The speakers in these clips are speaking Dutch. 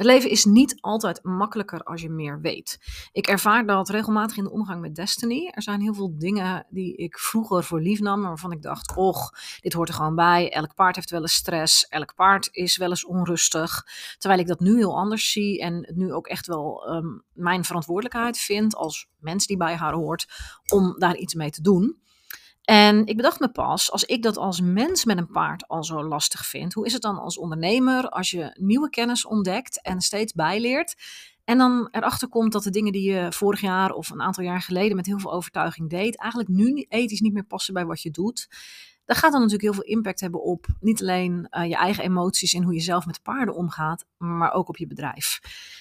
Het leven is niet altijd makkelijker als je meer weet. Ik ervaar dat regelmatig in de omgang met Destiny. Er zijn heel veel dingen die ik vroeger voor lief nam, waarvan ik dacht: och, dit hoort er gewoon bij. Elk paard heeft wel eens stress, elk paard is wel eens onrustig. Terwijl ik dat nu heel anders zie en het nu ook echt wel ehm, mijn verantwoordelijkheid vind als mens die bij haar hoort om daar iets mee te doen. En ik bedacht me pas, als ik dat als mens met een paard al zo lastig vind, hoe is het dan als ondernemer als je nieuwe kennis ontdekt en steeds bijleert? En dan erachter komt dat de dingen die je vorig jaar of een aantal jaar geleden met heel veel overtuiging deed, eigenlijk nu ethisch niet meer passen bij wat je doet. Dat gaat dan natuurlijk heel veel impact hebben op niet alleen uh, je eigen emoties en hoe je zelf met paarden omgaat, maar ook op je bedrijf.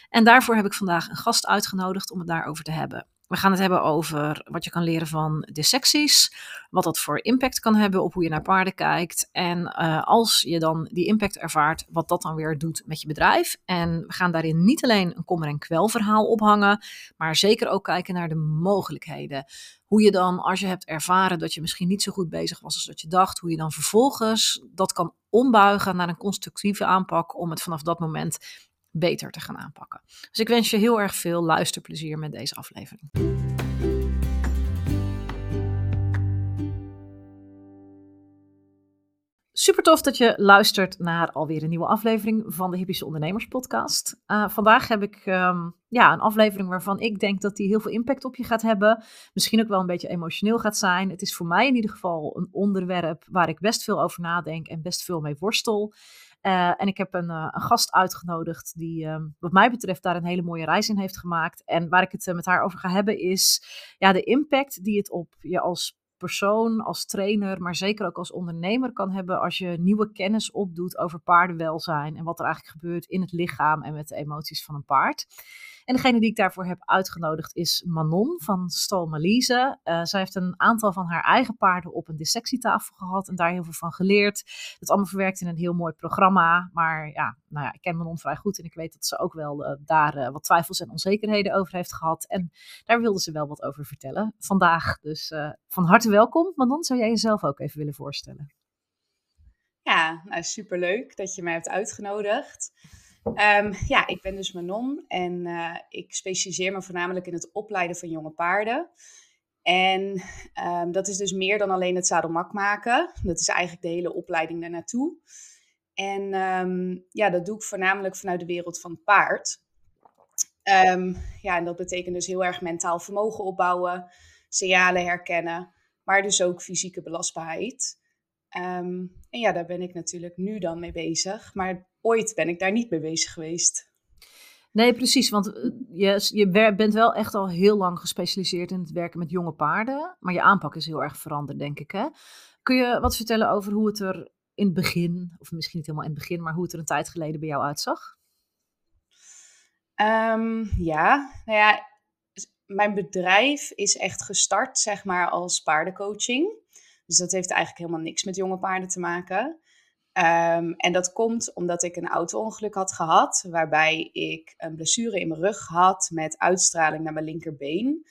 En daarvoor heb ik vandaag een gast uitgenodigd om het daarover te hebben. We gaan het hebben over wat je kan leren van dissecties, wat dat voor impact kan hebben op hoe je naar paarden kijkt. En uh, als je dan die impact ervaart, wat dat dan weer doet met je bedrijf. En we gaan daarin niet alleen een kommer- en kwelverhaal ophangen, maar zeker ook kijken naar de mogelijkheden. Hoe je dan, als je hebt ervaren dat je misschien niet zo goed bezig was als dat je dacht, hoe je dan vervolgens dat kan ombuigen naar een constructieve aanpak om het vanaf dat moment beter te gaan aanpakken. Dus ik wens je heel erg veel luisterplezier met deze aflevering. Super tof dat je luistert naar alweer een nieuwe aflevering van de Hippische Ondernemers Podcast. Uh, vandaag heb ik um, ja, een aflevering waarvan ik denk dat die heel veel impact op je gaat hebben. Misschien ook wel een beetje emotioneel gaat zijn. Het is voor mij in ieder geval een onderwerp waar ik best veel over nadenk en best veel mee worstel. Uh, en ik heb een, uh, een, gast uitgenodigd die, uh, wat mij betreft, daar een hele mooie reis in heeft gemaakt. En waar ik het met haar over ga hebben is ja, de impact die het op je als persoon, als trainer, maar zeker ook als ondernemer kan hebben als je nieuwe kennis opdoet over paardenwelzijn en wat er eigenlijk gebeurt in het lichaam en met de emoties van een paard. En degene die ik daarvoor heb uitgenodigd is Manon van Stal Malise. Uh, zij heeft een aantal van haar eigen paarden op een dissectietafel gehad en daar heel veel van geleerd. Het allemaal verwerkt in een heel mooi programma. Maar ja, nou ja, ik ken Manon vrij goed en ik weet dat ze ook wel uh, daar uh, wat twijfels en onzekerheden over heeft gehad. En daar wilde ze wel wat over vertellen vandaag. Dus van harte welkom. Manon, zou jij jezelf ook even willen voorstellen? Ja, nou, superleuk dat je mij hebt uitgenodigd. Um, ja, ik ben dus Manon en uh, ik specialiseer me voornamelijk in het opleiden van jonge paarden. En um, dat is dus meer dan alleen het zadelmak maken. Dat is eigenlijk de hele opleiding daar naartoe. En um, ja, dat doe ik voornamelijk vanuit de wereld van het paard. ja, en dat betekent dus heel erg mentaal vermogen opbouwen, signalen herkennen, maar dus ook fysieke belastbaarheid. en ja, daar ben ik natuurlijk nu dan mee bezig. Maar ooit ben ik daar niet mee bezig geweest. Nee, precies. Want eh, je, je bent wel echt al heel lang gespecialiseerd in het werken met jonge paarden. Maar je aanpak is heel erg veranderd, denk ik. Hè? Kun je wat vertellen over hoe het er in het begin, of misschien niet helemaal in het begin, maar hoe het er een tijd geleden bij jou uitzag? Um, ja, nou ja, mijn bedrijf is echt gestart, zeg maar, als paardencoaching. Dus dat heeft eigenlijk helemaal niks met jonge paarden te maken. Um, en dat komt omdat ik een auto-ongeluk had gehad, waarbij ik een blessure in mijn rug had met uitstraling naar mijn linkerbeen.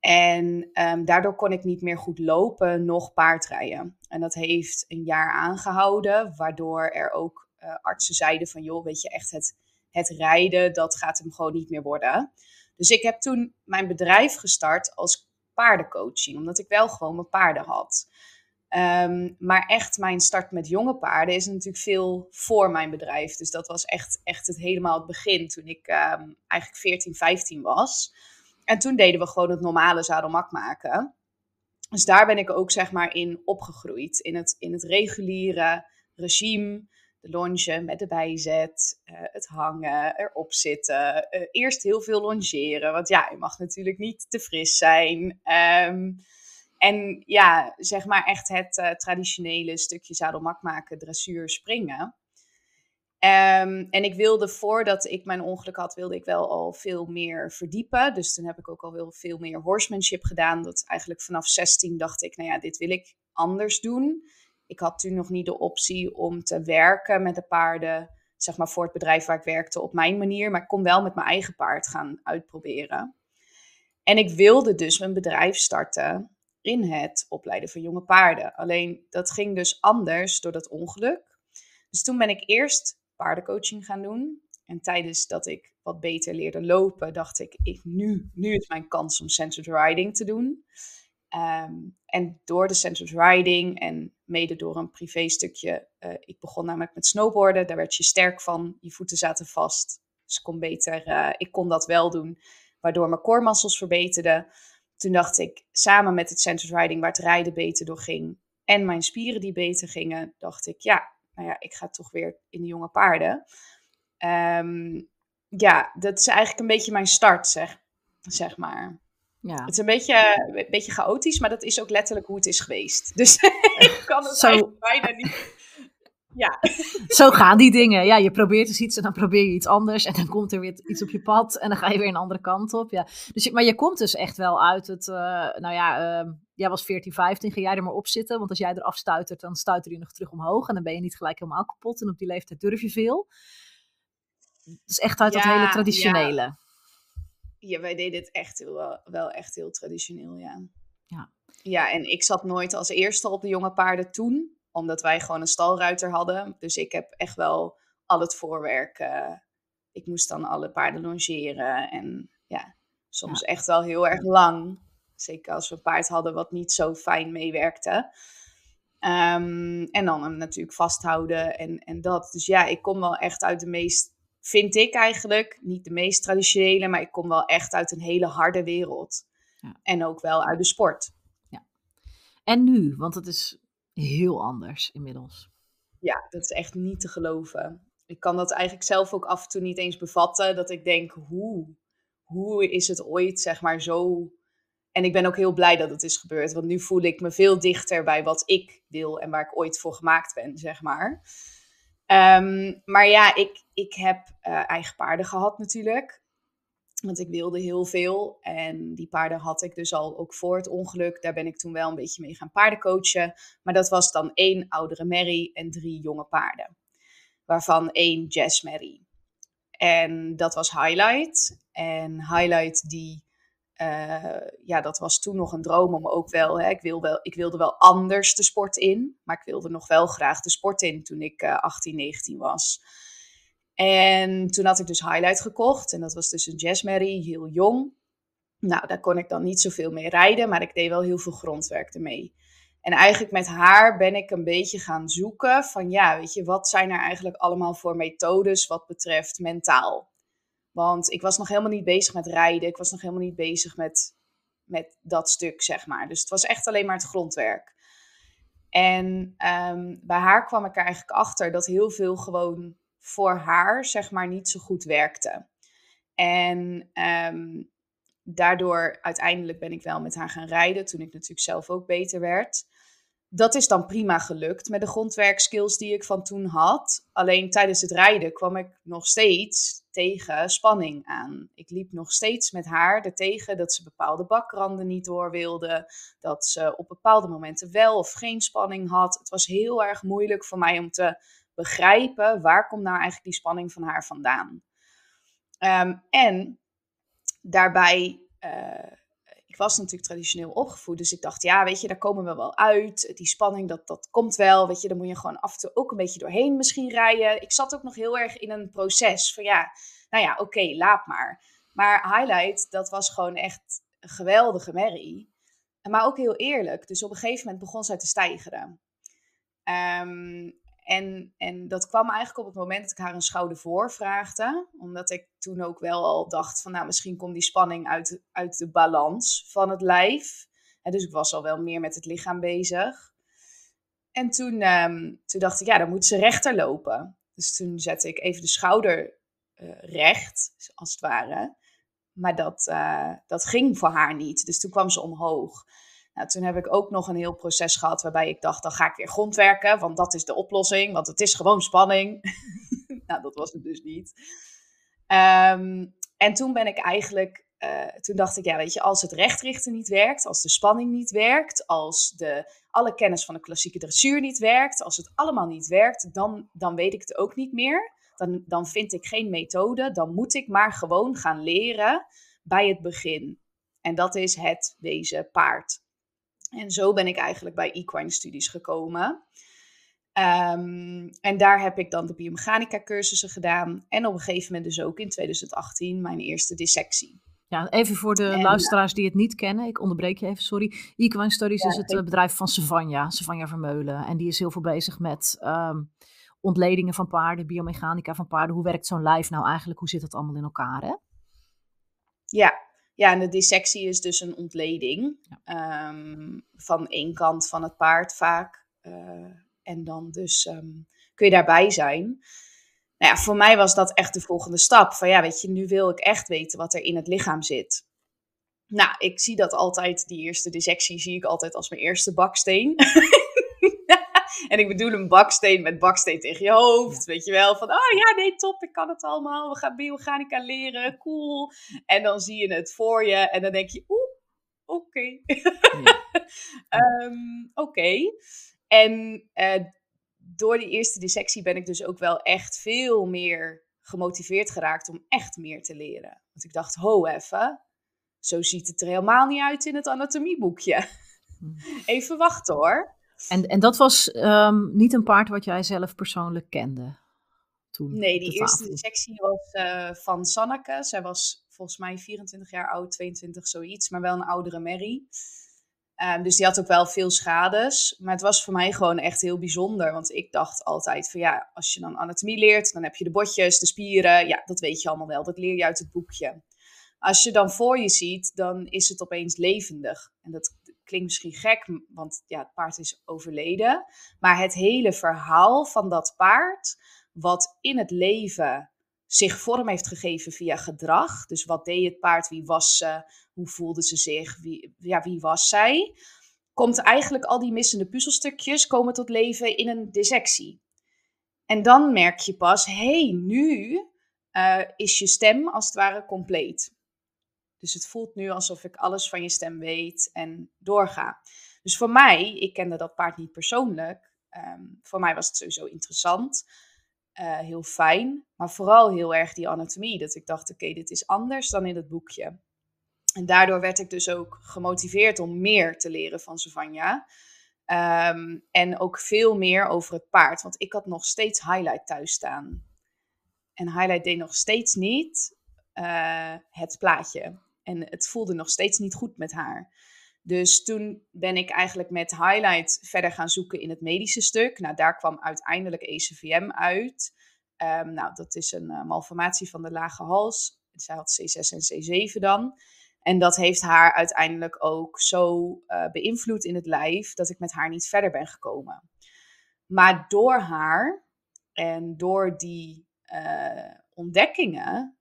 En um, daardoor kon ik niet meer goed lopen, nog paardrijden. En dat heeft een jaar aangehouden, waardoor er ook uh, artsen zeiden van, joh, weet je, echt het, het rijden, dat gaat hem gewoon niet meer worden. Dus ik heb toen mijn bedrijf gestart als paardencoaching, omdat ik wel gewoon mijn paarden had. Um, maar echt mijn start met jonge paarden is natuurlijk veel voor mijn bedrijf. Dus dat was echt, echt het helemaal het begin toen ik um, eigenlijk 14, 15 was. En toen deden we gewoon het normale zadelmak maken. Dus daar ben ik ook zeg maar in opgegroeid. In het, in het reguliere regime. De longe met de bijzet, uh, het hangen, erop zitten. Uh, eerst heel veel longeren, want ja, je mag natuurlijk niet te fris zijn. Um, en ja, zeg maar echt het uh, traditionele stukje zadelmak maken, dressuur, springen. Um, en ik wilde, voordat ik mijn ongeluk had, wilde ik wel al veel meer verdiepen. Dus toen heb ik ook al wel veel meer horsemanship gedaan. Dat eigenlijk vanaf 16 dacht ik, nou ja, dit wil ik anders doen. Ik had toen nog niet de optie om te werken met de paarden, zeg maar voor het bedrijf waar ik werkte, op mijn manier. Maar ik kon wel met mijn eigen paard gaan uitproberen. En ik wilde dus mijn bedrijf starten in het opleiden van jonge paarden. Alleen dat ging dus anders door dat ongeluk. Dus toen ben ik eerst paardencoaching gaan doen. En tijdens dat ik wat beter leerde lopen, dacht ik, ik nu, nu is mijn kans om centered riding te doen. Ehm, en door de centered riding en mede door een privé stukje, uh, ik begon namelijk met snowboarden, daar werd je sterk van, je voeten zaten vast. Dus ik kon beter, uh, ik kon dat wel doen, waardoor mijn muscles verbeterden. Toen dacht ik, samen met het centered riding, waar het rijden beter door ging, en mijn spieren die beter gingen, dacht ik, ja, nou ja, ik ga toch weer in de jonge paarden. Um, ja, dat is eigenlijk een beetje mijn start, zeg, zeg maar. Ja. Het is een beetje, een beetje chaotisch, maar dat is ook letterlijk hoe het is geweest. Dus ik kan het Zo... bijna niet... Ja. Zo gaan die dingen. Ja, je probeert dus iets en dan probeer je iets anders. En dan komt er weer iets op je pad en dan ga je weer een andere kant op. Ja. Dus, maar je komt dus echt wel uit het... Uh, nou ja, uh, jij was 14, 15, ga jij er maar op zitten. Want als jij eraf stuitert, dan stuiter je nog terug omhoog. En dan ben je niet gelijk helemaal kapot. En op die leeftijd durf je veel. Dus echt uit dat hele traditionele. Ja. ja. wij deden het echt wel, wel echt heel traditioneel, ja. Ja. Ja, en ik zat nooit als eerste op de jonge paarden toen. Omdat wij gewoon een stalruiter hadden. Dus ik heb echt wel al het voorwerk... Uh, ik moest dan alle paarden longeren. En ja, soms echt wel heel erg lang. Zeker als we een paard hadden wat niet zo fijn meewerkte. Um, en dan hem natuurlijk vasthouden en, en dat. Dus ja, ik kom wel echt uit de meest vind ik eigenlijk, niet de meest traditionele, maar ik kom wel echt uit een hele harde wereld. Ja. En ook wel uit de sport. Ja. En nu, want het is heel anders inmiddels. Ja, dat is echt niet te geloven. Ik kan dat eigenlijk zelf ook af en toe niet eens bevatten. Dat ik denk, hoe, hoe is het ooit, zeg maar, zo... En ik ben ook heel blij dat het is gebeurd. Want nu voel ik me veel dichter bij wat ik wil en waar ik ooit voor gemaakt ben, zeg maar. Ehm, maar ja, ik, ik heb uh, eigen paarden gehad natuurlijk. Want ik wilde heel veel. En die paarden had ik dus al ook voor het ongeluk. Daar ben ik toen wel een beetje mee gaan paardencoachen. Maar dat was dan één oudere Mary en drie jonge paarden. Waarvan één Jazz Mary. En dat was Highlight. En Highlight die uh, ja, dat was toen nog een droom om ook wel, hè, ik, wil wel, ik wilde wel anders de sport in, maar ik wilde nog wel graag de sport in toen ik uh, 18, 19 was. En toen had ik dus Highlight gekocht en dat was dus een jazzmerrie, heel jong. Nou, daar kon ik dan niet zoveel mee rijden, maar ik deed wel heel veel grondwerk ermee. En eigenlijk met haar ben ik een beetje gaan zoeken van ja, weet je, wat zijn er eigenlijk allemaal voor methodes wat betreft mentaal? Want ik was nog helemaal niet bezig met rijden. Ik was nog helemaal niet bezig met, met dat stuk, zeg maar. Dus het was echt alleen maar het grondwerk. En um, bij haar kwam ik er eigenlijk achter dat heel veel gewoon voor haar, zeg maar, niet zo goed werkte. En um, daardoor uiteindelijk ben ik wel met haar gaan rijden, toen ik natuurlijk zelf ook beter werd dat is dan prima gelukt met de grondwerkskills die ik van toen had. Alleen tijdens het rijden kwam ik nog steeds tegen spanning aan. Ik liep nog steeds met haar er tegen dat ze bepaalde bakranden niet door wilde. Dat ze op bepaalde momenten wel of geen spanning had. Het was heel erg moeilijk voor mij om te begrijpen waar komt nou eigenlijk die spanning van haar vandaan. Um, en daarbij uh, ik was natuurlijk traditioneel opgevoed, dus ik dacht, ja, weet je, daar komen we wel uit. Die spanning, dat, dat komt wel, weet je, daar moet je gewoon af en toe ook een beetje doorheen misschien rijden. Ik zat ook nog heel erg in een proces van, ja, nou ja, oké, laat maar. Maar Highlight, dat was gewoon echt een geweldige merrie. Maar ook heel eerlijk, dus op een gegeven moment begon zij te stijgeren. Um, en, en dat kwam eigenlijk op het moment dat ik haar een schouder voor vraagde. Omdat ik toen ook wel al dacht van nou misschien komt die spanning uit, uit de balans van het lijf. En dus ik was al wel meer met het lichaam bezig. En toen, um, toen dacht ik ja dan moet ze rechter lopen. Dus toen zette ik even de schouder uh, recht als het ware. Maar dat, uh, dat ging voor haar niet. Dus toen kwam ze omhoog. Nou, toen heb ik ook nog een heel proces gehad waarbij ik dacht, dan ga ik weer grondwerken, want dat is de oplossing, want het is gewoon spanning. nou, dat was het dus niet. Ehm, en toen ben ik eigenlijk, uh, toen dacht ik, ja, weet je, als het rechtrichten niet werkt, als de spanning niet werkt, als de, alle kennis van de klassieke dressuur niet werkt, als het allemaal niet werkt, dan, dan weet ik het ook niet meer. Dan, dan vind ik geen methode, dan moet ik maar gewoon gaan leren bij het begin. En dat is het wezen paard. En zo ben ik eigenlijk bij equine studies gekomen. Ehm, en daar heb ik dan de biomechanica cursussen gedaan. En op een gegeven moment dus ook in 2018 mijn eerste dissectie. Ja, even voor de luisteraars die het niet kennen. Ik onderbreek je even, sorry. Equine Studies is het bedrijf van Savanja, Savanja Vermeulen. En die is heel veel bezig met ehm, ontledingen van paarden, biomechanica van paarden. Hoe werkt zo'n lijf nou eigenlijk? Hoe zit dat allemaal in elkaar, hè? Ja, ja, en de dissectie is dus een ontleding ehm, van één kant van het paard vaak. Uh, en dan dus ehm, kun je daarbij zijn. Nou ja, voor mij was dat echt de volgende stap. Van ja, weet je, nu wil ik echt weten wat er in het lichaam zit. Nou, ik zie dat altijd, die eerste dissectie zie ik altijd als mijn eerste baksteen. en ik bedoel een baksteen met baksteen tegen je hoofd. Weet je wel, van oh ja, nee, top, ik kan het allemaal. We gaan biomechanica leren, cool. En dan zie je het voor je en dan denk je, oeh, oké. Ehm, oké. En uh, door die eerste dissectie ben ik dus ook wel echt veel meer gemotiveerd geraakt om echt meer te leren. Want ik dacht, ho even, zo ziet het er helemaal niet uit in het anatomieboekje. Hmm. Even wachten hoor. En, en dat was um, niet een paard wat jij zelf persoonlijk kende? Toen nee, die eerste dissectie was uh, van Sanneke. Zij was volgens mij 24 jaar oud, 22 zoiets, maar wel een oudere Mary. Um, dus die had ook wel veel schades. Maar het was voor mij gewoon echt heel bijzonder. Want ik dacht altijd van ja, als je dan anatomie leert, dan heb je de botjes, de spieren. Ja, dat weet je allemaal wel. Dat leer je uit het boekje. Als je dan voor je ziet, dan is het opeens levendig. En dat klinkt misschien gek, want ja, het paard is overleden. Maar het hele verhaal van dat paard, wat in het leven zich vorm heeft gegeven via gedrag. Dus wat deed het paard, wie was ze, hoe voelde ze zich, wie, ja, wie was zij? Komt eigenlijk al die missende puzzelstukjes komen tot leven in een dissectie. En dan merk je pas, hé, hey, nu uh, is je stem als het ware compleet. Dus het voelt nu alsof ik alles van je stem weet en doorga. Dus voor mij, ik kende dat paard niet persoonlijk. Um, voor mij was het sowieso interessant. Uh, heel fijn. Maar vooral heel erg die anatomie. Dat ik dacht, oké, dit is anders dan in het boekje. En daardoor werd ik dus ook gemotiveerd om meer te leren van Savanja. Um, en ook veel meer over het paard. Want ik had nog steeds Highlight thuis staan. En Highlight deed nog steeds niet uh, het plaatje. En het voelde nog steeds niet goed met haar. Dus toen ben ik eigenlijk met Highlight verder gaan zoeken in het medische stuk. Nou, daar kwam uiteindelijk ECVM uit. Um, nou, dat is een uh, malformatie van de lage hals. Zij had C6 en C7 dan. En dat heeft haar uiteindelijk ook zo uh, beïnvloed in het lijf dat ik met haar niet verder ben gekomen. Maar door haar en door die uh, ontdekkingen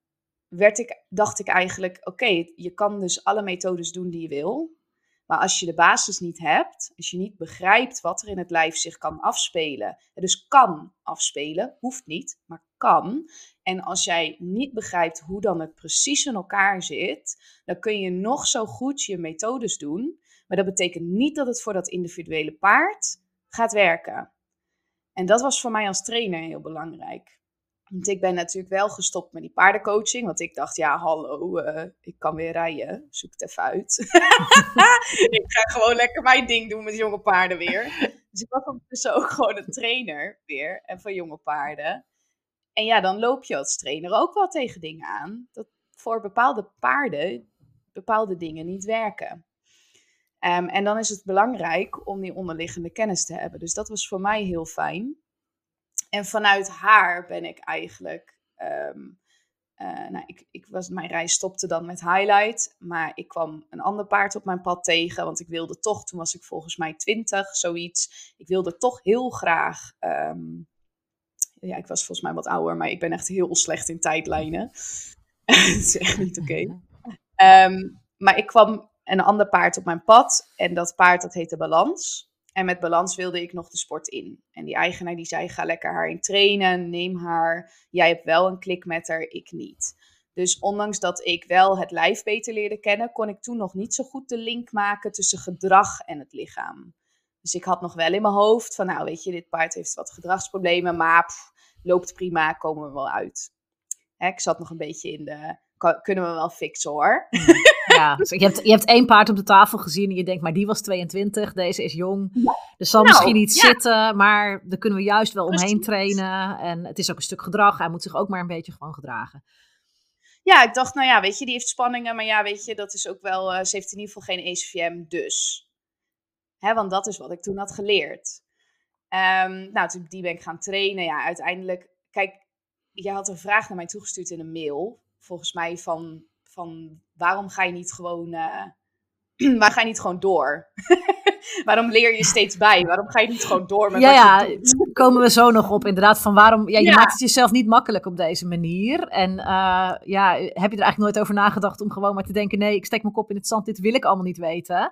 werd ik, dacht ik eigenlijk: oké, je kan dus alle methodes doen die je wil. Maar als je de basis niet hebt, als je niet begrijpt wat er in het lijf zich kan afspelen, dus kan afspelen, hoeft niet, maar kan. En als jij niet begrijpt hoe dan het precies in elkaar zit, dan kun je nog zo goed je methodes doen, maar dat betekent niet dat het voor dat individuele paard gaat werken. En dat was voor mij als trainer heel belangrijk. Want ik ben natuurlijk wel gestopt met die paardencoaching. Want ik dacht, ja, hallo, uh, ik kan weer rijden. Zoek het even uit. ik ga gewoon lekker mijn ding doen met jonge paarden weer. Dus ik was ondertussen ook gewoon een trainer weer. En van jonge paarden. En ja, dan loop je als trainer ook wel tegen dingen aan. Dat voor bepaalde paarden bepaalde dingen niet werken. Um, en dan is het belangrijk om die onderliggende kennis te hebben. Dus dat was voor mij heel fijn. En vanuit haar ben ik eigenlijk. Um, uh, nou, ik, ik was, mijn reis stopte dan met highlight. Maar ik kwam een ander paard op mijn pad tegen. Want ik wilde toch, toen was ik volgens mij 20, zoiets. Ik wilde toch heel graag. Um, ja, ik was volgens mij wat ouder, maar ik ben echt heel slecht in tijdlijnen. dat is echt niet oké. Um, maar ik kwam een ander paard op mijn pad. En dat paard dat heette Balans. En met balans wilde ik nog de sport in. En die eigenaar die zei, ga lekker haar in trainen, neem haar. Jij hebt wel een klik met haar, ik niet. Dus ondanks dat ik wel het lijf beter leerde kennen, kon ik toen nog niet zo goed de link maken tussen gedrag en het lichaam. Dus ik had nog wel in mijn hoofd van, nou weet je, dit paard heeft wat gedragsproblemen, maar loopt prima, komen we wel uit. Hè, ik zat nog een beetje in de, kunnen we wel fixen hoor. Ja. Dus je, hebt, je hebt één paard op de tafel gezien en je denkt, maar die was 22, deze is jong. Dus zal nou, misschien niet zitten, maar daar kunnen we juist wel omheen trainen. En het is ook een stuk gedrag. Hij moet zich ook maar een beetje gewoon gedragen. Ja, ik dacht, nou ja, weet je, die heeft spanningen. Maar ja, weet je, dat is ook wel, uh, ze heeft in ieder geval geen ECVM, dus. Hè, want dat is wat ik toen had geleerd. Um, nou, toen die ben ik gaan trainen. Ja, uiteindelijk, kijk, je had een vraag naar mij toegestuurd in een mail. Volgens mij van, van waarom ga je niet gewoon, uh, waar ga je niet gewoon door? waarom leer je steeds bij? Waarom ga je niet gewoon door met ja, wat je ja, komen we zo nog op inderdaad. Van waarom, ja, je maakt het jezelf niet makkelijk op deze manier. En uh, ja, heb je er eigenlijk nooit over nagedacht om gewoon maar te denken... nee, ik steek mijn kop in het zand, dit wil ik allemaal niet weten.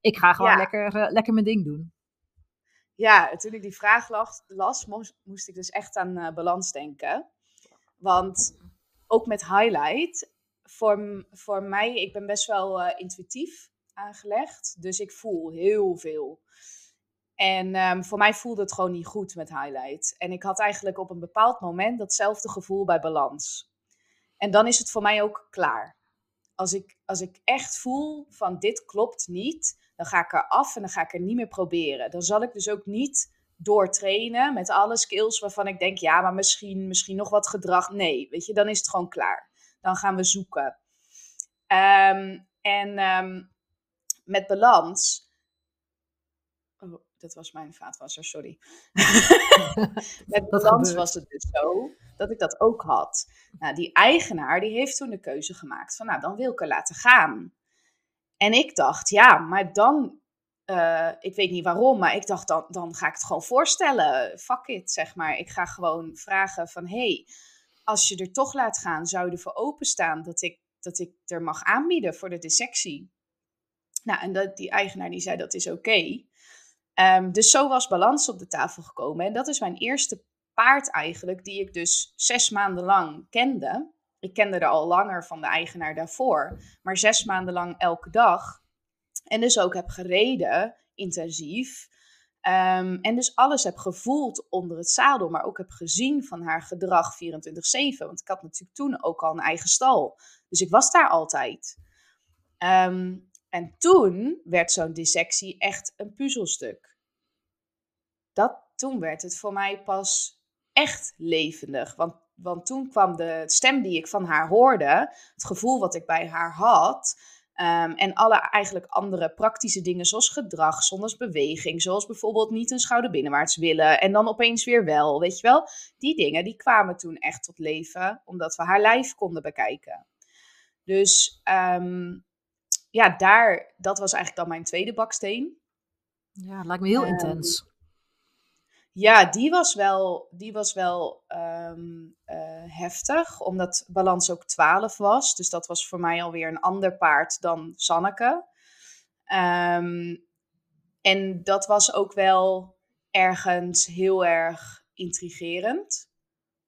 Ik ga gewoon lekker, uh, lekker mijn ding doen. Ja, toen ik die vraag las, las moest, moest ik dus echt aan uh, balans denken. Want ook met highlight, voor, voor mij, ik ben best wel uh, intuïtief aangelegd. Dus ik voel heel veel. En um, voor mij voelde het gewoon niet goed met highlight. En ik had eigenlijk op een bepaald moment datzelfde gevoel bij balans. En dan is het voor mij ook klaar. Als ik, als ik echt voel van dit klopt niet, dan ga ik er af en dan ga ik er niet meer proberen. Dan zal ik dus ook niet doortrainen met alle skills waarvan ik denk, ja, maar misschien, misschien nog wat gedrag. Nee, weet je, dan is het gewoon klaar. Dan gaan we zoeken. Um, en um, met balans. Oh, dat was mijn vaatwasser, sorry. met balans was het dus zo dat ik dat ook had. Nou, die eigenaar die heeft toen de keuze gemaakt van, nou, dan wil ik er laten gaan. En ik dacht, ja, maar dan, uh, ik weet niet waarom, maar ik dacht, dan, dan ga ik het gewoon voorstellen. Fuck it, zeg maar. Ik ga gewoon vragen van, hey, als je er toch laat gaan, zou je ervoor openstaan dat ik, dat ik er mag aanbieden voor de dissectie? Nou, en dat, die eigenaar die zei dat is oké. Um, dus zo was balans op de tafel gekomen. En dat is mijn eerste paard eigenlijk, die ik dus zes maanden lang kende. Ik kende er al langer van de eigenaar daarvoor, maar zes maanden lang elke dag. En dus ook heb gereden, intensief. Um, en dus alles heb gevoeld onder het zadel, maar ook heb gezien van haar gedrag 24-7. Want ik had natuurlijk toen ook al een eigen stal. Dus ik was daar altijd. Um, en toen werd zo'n dissectie echt een puzzelstuk. Dat, toen werd het voor mij pas echt levendig. Want, want toen kwam de stem die ik van haar hoorde, het gevoel wat ik bij haar had. Um, en alle eigenlijk andere praktische dingen, zoals gedrag, zoals beweging, zoals bijvoorbeeld niet een schouder binnenwaarts willen en dan opeens weer wel, weet je wel? Die dingen die kwamen toen echt tot leven, omdat we haar lijf konden bekijken. Dus um, ja, daar, dat was eigenlijk dan mijn tweede baksteen. Ja, het lijkt me heel um, intens. Ja, die was wel, die was wel um, uh, heftig, omdat balans ook 12 was. Dus dat was voor mij alweer een ander paard dan Sanneke. Um, en dat was ook wel ergens heel erg intrigerend.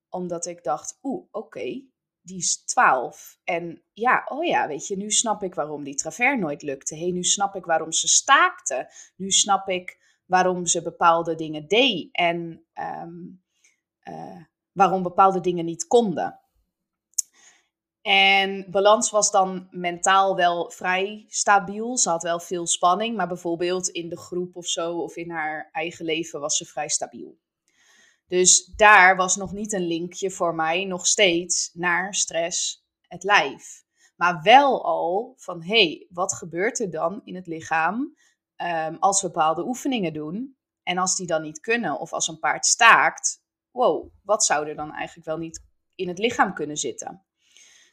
Omdat ik dacht, oeh, oké, die is 12. En ja, oh ja, weet je, nu snap ik waarom die travers nooit lukte. hey, nu snap ik waarom ze staakte. Nu snap ik waarom ze bepaalde dingen deed. En um, uh, waarom bepaalde dingen niet konden. En balans was dan mentaal wel vrij stabiel. Ze had wel veel spanning, maar bijvoorbeeld in de groep of zo, of in haar eigen leven was ze vrij stabiel. Dus daar was nog niet een linkje voor mij nog steeds naar stress, het lijf. Maar wel al van, hé, hey, wat gebeurt er dan in het lichaam um, als we bepaalde oefeningen doen? En als die dan niet kunnen, of als een paard staakt, wow, wat zou er dan eigenlijk wel niet in het lichaam kunnen zitten?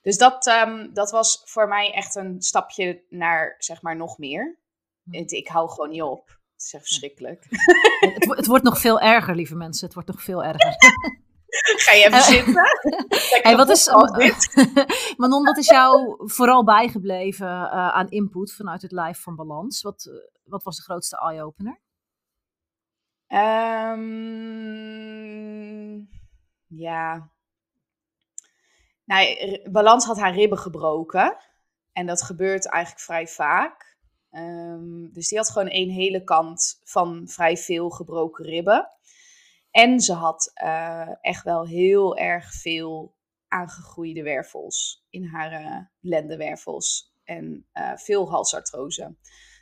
Dus dat, um, dat was voor mij echt een stapje naar, zeg maar, nog meer. Hm. Ik hou gewoon niet op. Het is echt verschrikkelijk. Het, het, wordt nog veel erger, lieve mensen. Het wordt nog veel erger. Ga je even zitten? Hey, wat is, Manon, wat is jou vooral bijgebleven uh, aan input vanuit het live van Balans? Wat, uh, wat was de grootste eye-opener? Um, ja. Nou, Balans had haar ribben gebroken. En dat gebeurt eigenlijk vrij vaak. Um, dus die had gewoon één hele kant van vrij veel gebroken ribben. En ze had uh, echt wel heel erg veel aangegroeide wervels in haar uh, lendenwervels. en uh, veel halsartrose.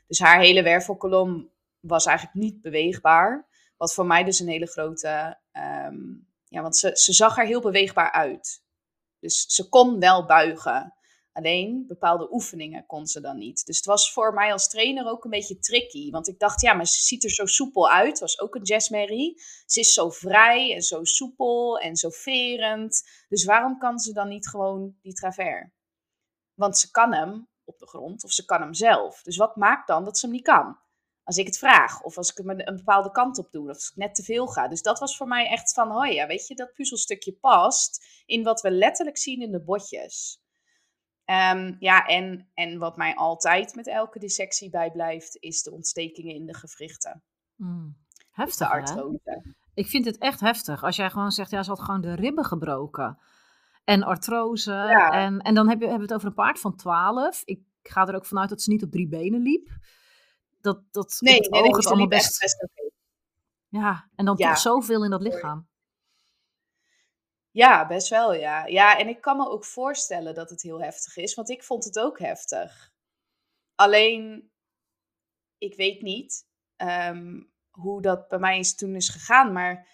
Dus haar hele wervelkolom was eigenlijk niet beweegbaar. Wat voor mij dus een hele grote. Ehm, ja, want ze, ze zag er heel beweegbaar uit. Dus ze kon wel buigen. Alleen bepaalde oefeningen kon ze dan niet. Dus het was voor mij als trainer ook een beetje tricky. Want ik dacht, ja, maar ze ziet er zo soepel uit. Was ook een Mary. Ze is zo vrij en zo soepel en zo verend. Dus waarom kan ze dan niet gewoon die travers? Want ze kan hem op de grond of ze kan hem zelf. Dus wat maakt dan dat ze hem niet kan? Als ik het vraag of als ik hem een bepaalde kant op doe of als ik net te veel ga. Dus dat was voor mij echt van, oh ja, weet je, dat puzzelstukje past in wat we letterlijk zien in de botjes. Um, ja, en, en wat mij altijd met elke dissectie bijblijft, is de ontstekingen in de gewrichten. Mm. Heftig, artrose. Ik vind het echt heftig. Als jij gewoon zegt, ja, ze had gewoon de ribben gebroken. En artrose. En, en dan heb je, hebben we het over een paard van 12. Ik ga er ook vanuit dat ze niet op drie benen liep. Dat, dat nee, nee, oog het allemaal best... best Ja, en dan toch zoveel in dat lichaam. Ja, best wel, ja. Ja, en ik kan me ook voorstellen dat het heel heftig is, want ik vond het ook heftig. Alleen, ik weet niet ehm, hoe dat bij mij is, toen is gegaan, maar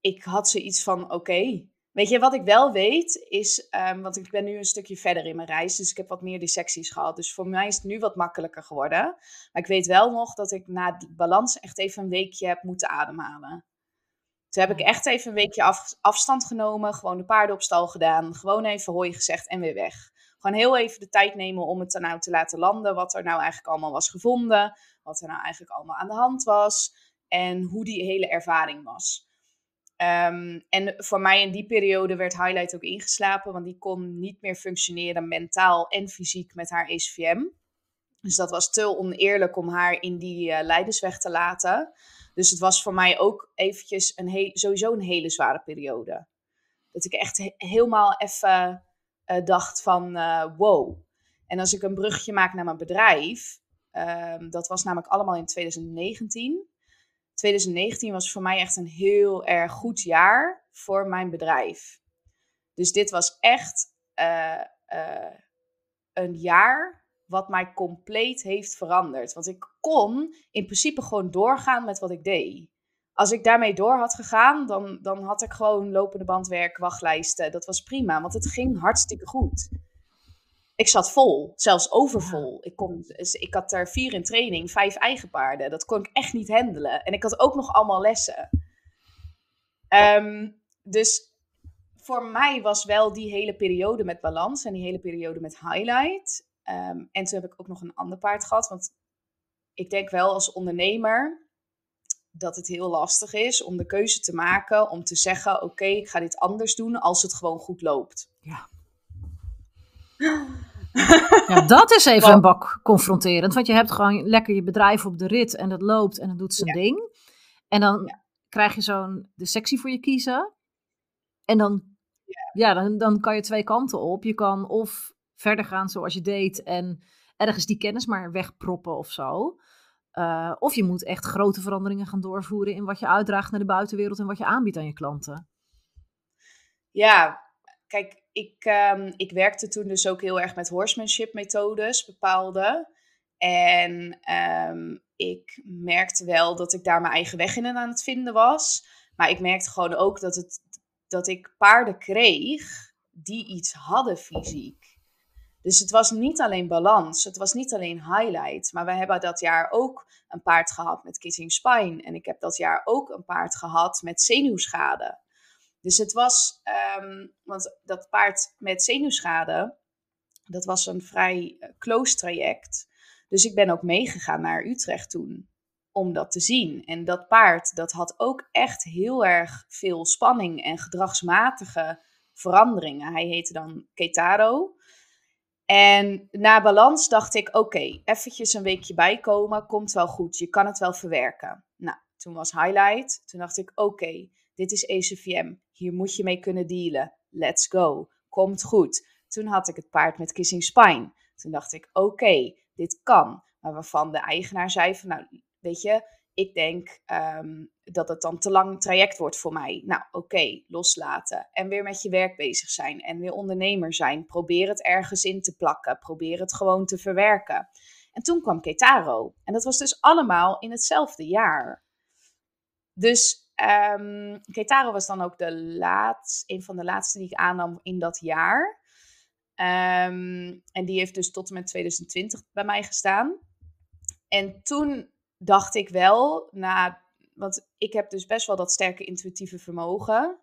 ik had zoiets van, oké. Weet je, wat ik wel weet is, um, want ik ben nu een stukje verder in mijn reis, dus ik heb wat meer dissecties gehad. Dus voor mij is het nu wat makkelijker geworden. Maar ik weet wel nog dat ik na die balans echt even een weekje heb moeten ademhalen. Toen heb ik echt even een weekje afstand genomen, gewoon de paarden op stal gedaan, gewoon even hooi gezegd en weer weg. Gewoon heel even de tijd nemen om het nou te laten landen, wat er nou eigenlijk allemaal was gevonden, wat er nou eigenlijk allemaal aan de hand was en hoe die hele ervaring was. Ehm, en voor mij in die periode werd Highlight ook ingeslapen, want die kon niet meer functioneren mentaal en fysiek met haar ECVM. Dus dat was te oneerlijk om haar in die uh, leidensweg te laten. Dus het was voor mij ook eventjes een sowieso een hele zware periode. Dat ik echt helemaal even uh, dacht van uh, wow. En als ik een brugje maak naar mijn bedrijf, um, dat was namelijk allemaal in 2019. 2019 was voor mij echt een heel erg goed jaar voor mijn bedrijf. Dus dit was echt uh, een jaar wat mij compleet heeft veranderd. Want ik kon in principe gewoon doorgaan met wat ik deed. Als ik daarmee door had gegaan, dan, dan had ik gewoon lopende bandwerk, wachtlijsten. Dat was prima, want het ging hartstikke goed. Ik zat vol, zelfs overvol. Ik, kon, dus ik had er vier in training, vijf eigen paarden. Dat kon ik echt niet handelen. En ik had ook nog allemaal lessen. Ehm, dus voor mij was wel die hele periode met balans en die hele periode met highlight Ehm, en toen heb ik ook nog een ander paard gehad. Want ik denk wel als ondernemer dat het heel lastig is om de keuze te maken om te zeggen: Oké, ik ga dit anders doen als het gewoon goed loopt. Ja. ja, dat is even een bak confronterend. Want je hebt gewoon lekker je bedrijf op de rit en het loopt en het doet zijn ding. En dan krijg je zo'n de sectie voor je kiezen. En dan, ja. dan, dan kan je twee kanten op. Je kan of verder gaan zoals je deed en ergens die kennis maar wegproppen of zo. Uh, of je moet echt grote veranderingen gaan doorvoeren in wat je uitdraagt naar de buitenwereld en wat je aanbiedt aan je klanten. Ja, kijk, ik, um, ik werkte toen dus ook heel erg met horsemanship methodes, bepaalde. En um, ik merkte wel dat ik daar mijn eigen weg in aan het vinden was. Maar ik merkte gewoon ook dat, het, dat ik paarden kreeg die iets hadden fysiek. Dus het was niet alleen balans, het was niet alleen highlight. Maar we hebben dat jaar ook een paard gehad met kissing spine. En ik heb dat jaar ook een paard gehad met zenuwschade. Dus het was, um, want dat paard met zenuwschade, dat was een vrij uh, close traject. Dus ik ben ook meegegaan naar Utrecht toen om dat te zien. En dat paard, dat had ook echt heel erg veel spanning en gedragsmatige veranderingen. Hij heette dan Ketaro. En na balans dacht ik, oké, eventjes een weekje bijkomen, komt wel goed. Je kan het wel verwerken. Nou, toen was highlight. Toen dacht ik, oké, dit is ECVM. Hier moet je mee kunnen dealen. Let's go. Komt goed. Toen had ik het paard met kissing spine. Toen dacht ik, oké, dit kan. Maar waarvan de eigenaar zei van, nou, weet je, ik denk ehm, dat het dan te lang traject wordt voor mij. Nou, oké, loslaten. En weer met je werk bezig zijn. En weer ondernemer zijn. Probeer het ergens in te plakken. Probeer het gewoon te verwerken. En toen kwam Ketaro. En dat was dus allemaal in hetzelfde jaar. Dus um, Ketaro was dan ook de laatste, een van de laatste die ik aannam in dat jaar. Ehm, en die heeft dus tot en met 2020 bij mij gestaan. En toen dacht ik wel, na, want ik heb dus best wel dat sterke intuïtieve vermogen.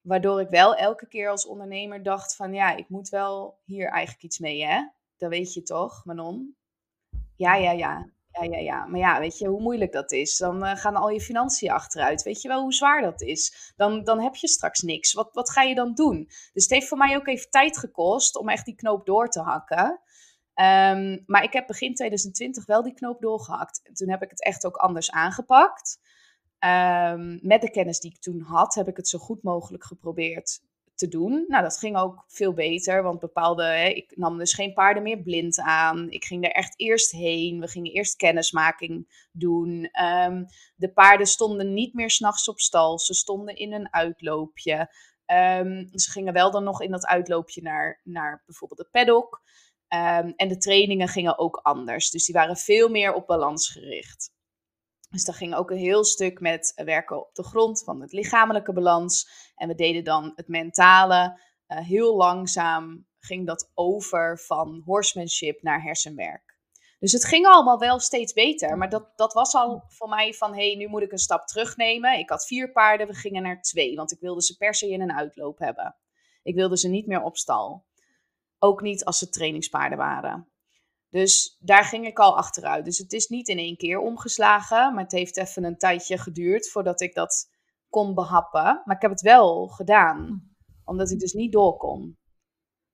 Waardoor ik wel elke keer als ondernemer dacht van ja, ik moet wel hier eigenlijk iets mee, hè? Dat weet je toch, Manon? Ja, ja, ja. Ja, ja, ja. Maar ja, weet je hoe moeilijk dat is? Dan uh, gaan al je financiën achteruit. Weet je wel hoe zwaar dat is? Dan, dan heb je straks niks. Wat, wat ga je dan doen? Dus het heeft voor mij ook even tijd gekost om echt die knoop door te hakken. Ehm, maar ik heb begin 2020 wel die knoop doorgehakt. En toen heb ik het echt ook anders aangepakt. Um, met de kennis die ik toen had, heb ik het zo goed mogelijk geprobeerd te doen. Nou, dat ging ook veel beter, want bepaalde, hè, ik nam dus geen paarden meer blind aan. Ik ging er echt eerst heen. We gingen eerst kennismaking doen. Um, de paarden stonden niet meer s'nachts op stal. Ze stonden in een uitloopje. Ze gingen wel dan nog in dat uitloopje naar, naar bijvoorbeeld de paddock. Um, en de trainingen gingen ook anders. Dus die waren veel meer op balans gericht. Dus daar ging ook een heel stuk met werken op de grond van het lichamelijke balans. En we deden dan het mentale. Uh, heel langzaam ging dat over van horsemanship naar hersenwerk. Dus het ging allemaal wel steeds beter. Maar dat, dat was al voor mij van, hé, hey, nu moet ik een stap terugnemen. Ik had vier paarden, we gingen naar twee. Want ik wilde ze per se in een uitloop hebben. Ik wilde ze niet meer op stal. Ook niet als ze trainingspaarden waren. Dus daar ging ik al achteruit. Dus het is niet in één keer omgeslagen, maar het heeft even een tijdje geduurd voordat ik dat kon behappen. Maar ik heb het wel gedaan, omdat ik dus niet door kon.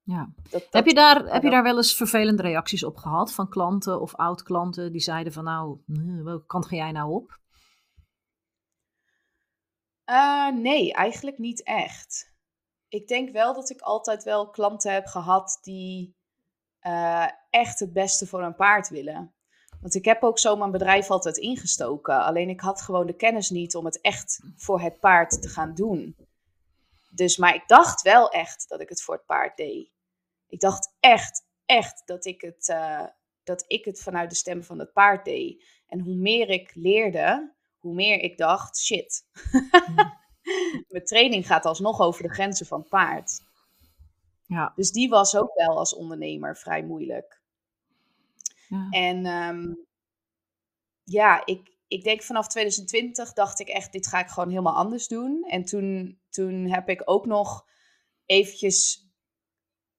Ja. heb, je daar, heb je daar wel eens vervelende reacties op gehad van klanten of oud-klanten die zeiden van nou, welke kant ga jij nou op? Uh, nee, eigenlijk niet echt. Ik denk wel dat ik altijd wel klanten heb gehad die uh, echt het beste voor een paard willen. Want ik heb ook zo mijn bedrijf altijd ingestoken. Alleen ik had gewoon de kennis niet om het echt voor het paard te gaan doen. Dus, maar ik dacht wel echt dat ik het voor het paard deed. Ik dacht echt, echt dat ik het, uh, dat ik het vanuit de stem van het paard deed. En hoe meer ik leerde, hoe meer ik dacht, shit. Mijn training gaat alsnog over de grenzen van het paard. Ja. Dus die was ook wel als ondernemer vrij moeilijk. Ja. En ehm, ja, ik, ik denk vanaf 2020 dacht ik echt, dit ga ik gewoon helemaal anders doen. En toen, toen heb ik ook nog eventjes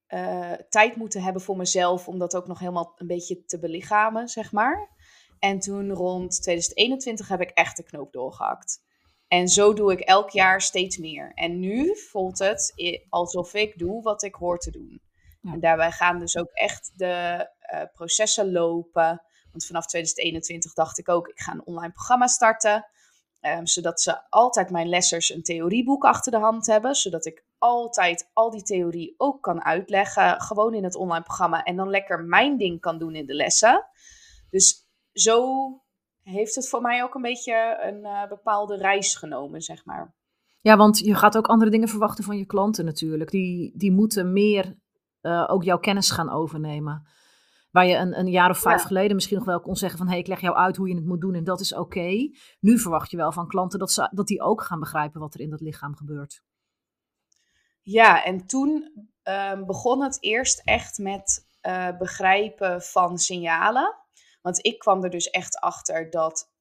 uh, tijd moeten hebben voor mezelf om dat ook nog helemaal een beetje te belichamen, zeg maar. En toen rond 2021 heb ik echt de knoop doorgehakt. En zo doe ik elk jaar steeds meer. En nu voelt het alsof ik doe wat ik hoor te doen. En daarbij gaan dus ook echt de uh, processen lopen. Want vanaf 2021 dacht ik ook, ik ga een online programma starten. Um, zodat ze altijd mijn lessers een theorieboek achter de hand hebben. Zodat ik altijd al die theorie ook kan uitleggen. Gewoon in het online programma. En dan lekker mijn ding kan doen in de lessen. Dus zo heeft het voor mij ook een beetje een uh, bepaalde reis genomen, zeg maar. Ja, want je gaat ook andere dingen verwachten van je klanten natuurlijk. Die, die moeten meer uh, ook jouw kennis gaan overnemen. Waar je een, een jaar of vijf geleden misschien nog wel kon zeggen van... hé, hey, ik leg jou uit hoe je het moet doen en dat is oké. Nu verwacht je wel van klanten dat, ze, dat die ook gaan begrijpen wat er in dat lichaam gebeurt. Ja, en toen uh, begon het eerst echt met uh, begrijpen van signalen. Want ik kwam er dus echt achter dat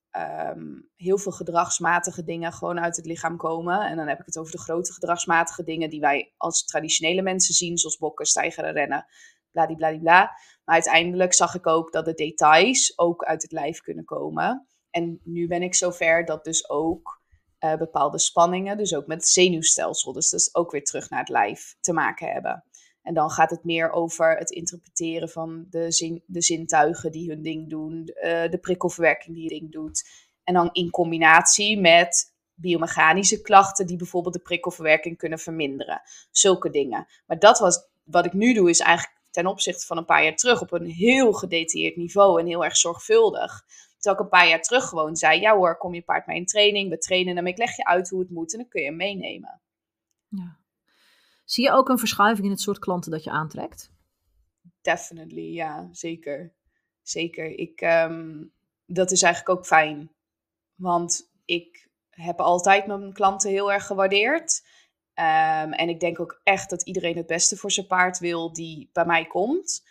um, heel veel gedragsmatige dingen gewoon uit het lichaam komen. En dan heb ik het over de grote gedragsmatige dingen die wij als traditionele mensen zien, zoals bokken, stijgeren, rennen, bladibladibla. Maar uiteindelijk zag ik ook dat de details ook uit het lijf kunnen komen. En nu ben ik zover dat dus ook uh, bepaalde spanningen, dus ook met het zenuwstelsel, dus dat ook weer terug naar het lijf te maken hebben. En dan gaat het meer over het interpreteren van de, zin, de zintuigen die hun ding doen, de prikkelverwerking die hun ding doet. En dan in combinatie met biomechanische klachten die bijvoorbeeld de prikkelverwerking kunnen verminderen. Zulke dingen. Maar dat was wat ik nu doe, is eigenlijk ten opzichte van een paar jaar terug op een heel gedetailleerd niveau en heel erg zorgvuldig. Terwijl ik een paar jaar terug gewoon zei, ja hoor, kom je paard mee in training, we trainen hem, ik leg je uit hoe het moet en dan kun je hem meenemen. Ja. Zie je ook een verschuiving in het soort klanten dat je aantrekt? Definitely, ja, zeker. Zeker. Ik, ehm, dat is eigenlijk ook fijn. Want ik heb altijd mijn klanten heel erg gewaardeerd. Ehm, en ik denk ook echt dat iedereen het beste voor zijn paard wil die bij mij komt.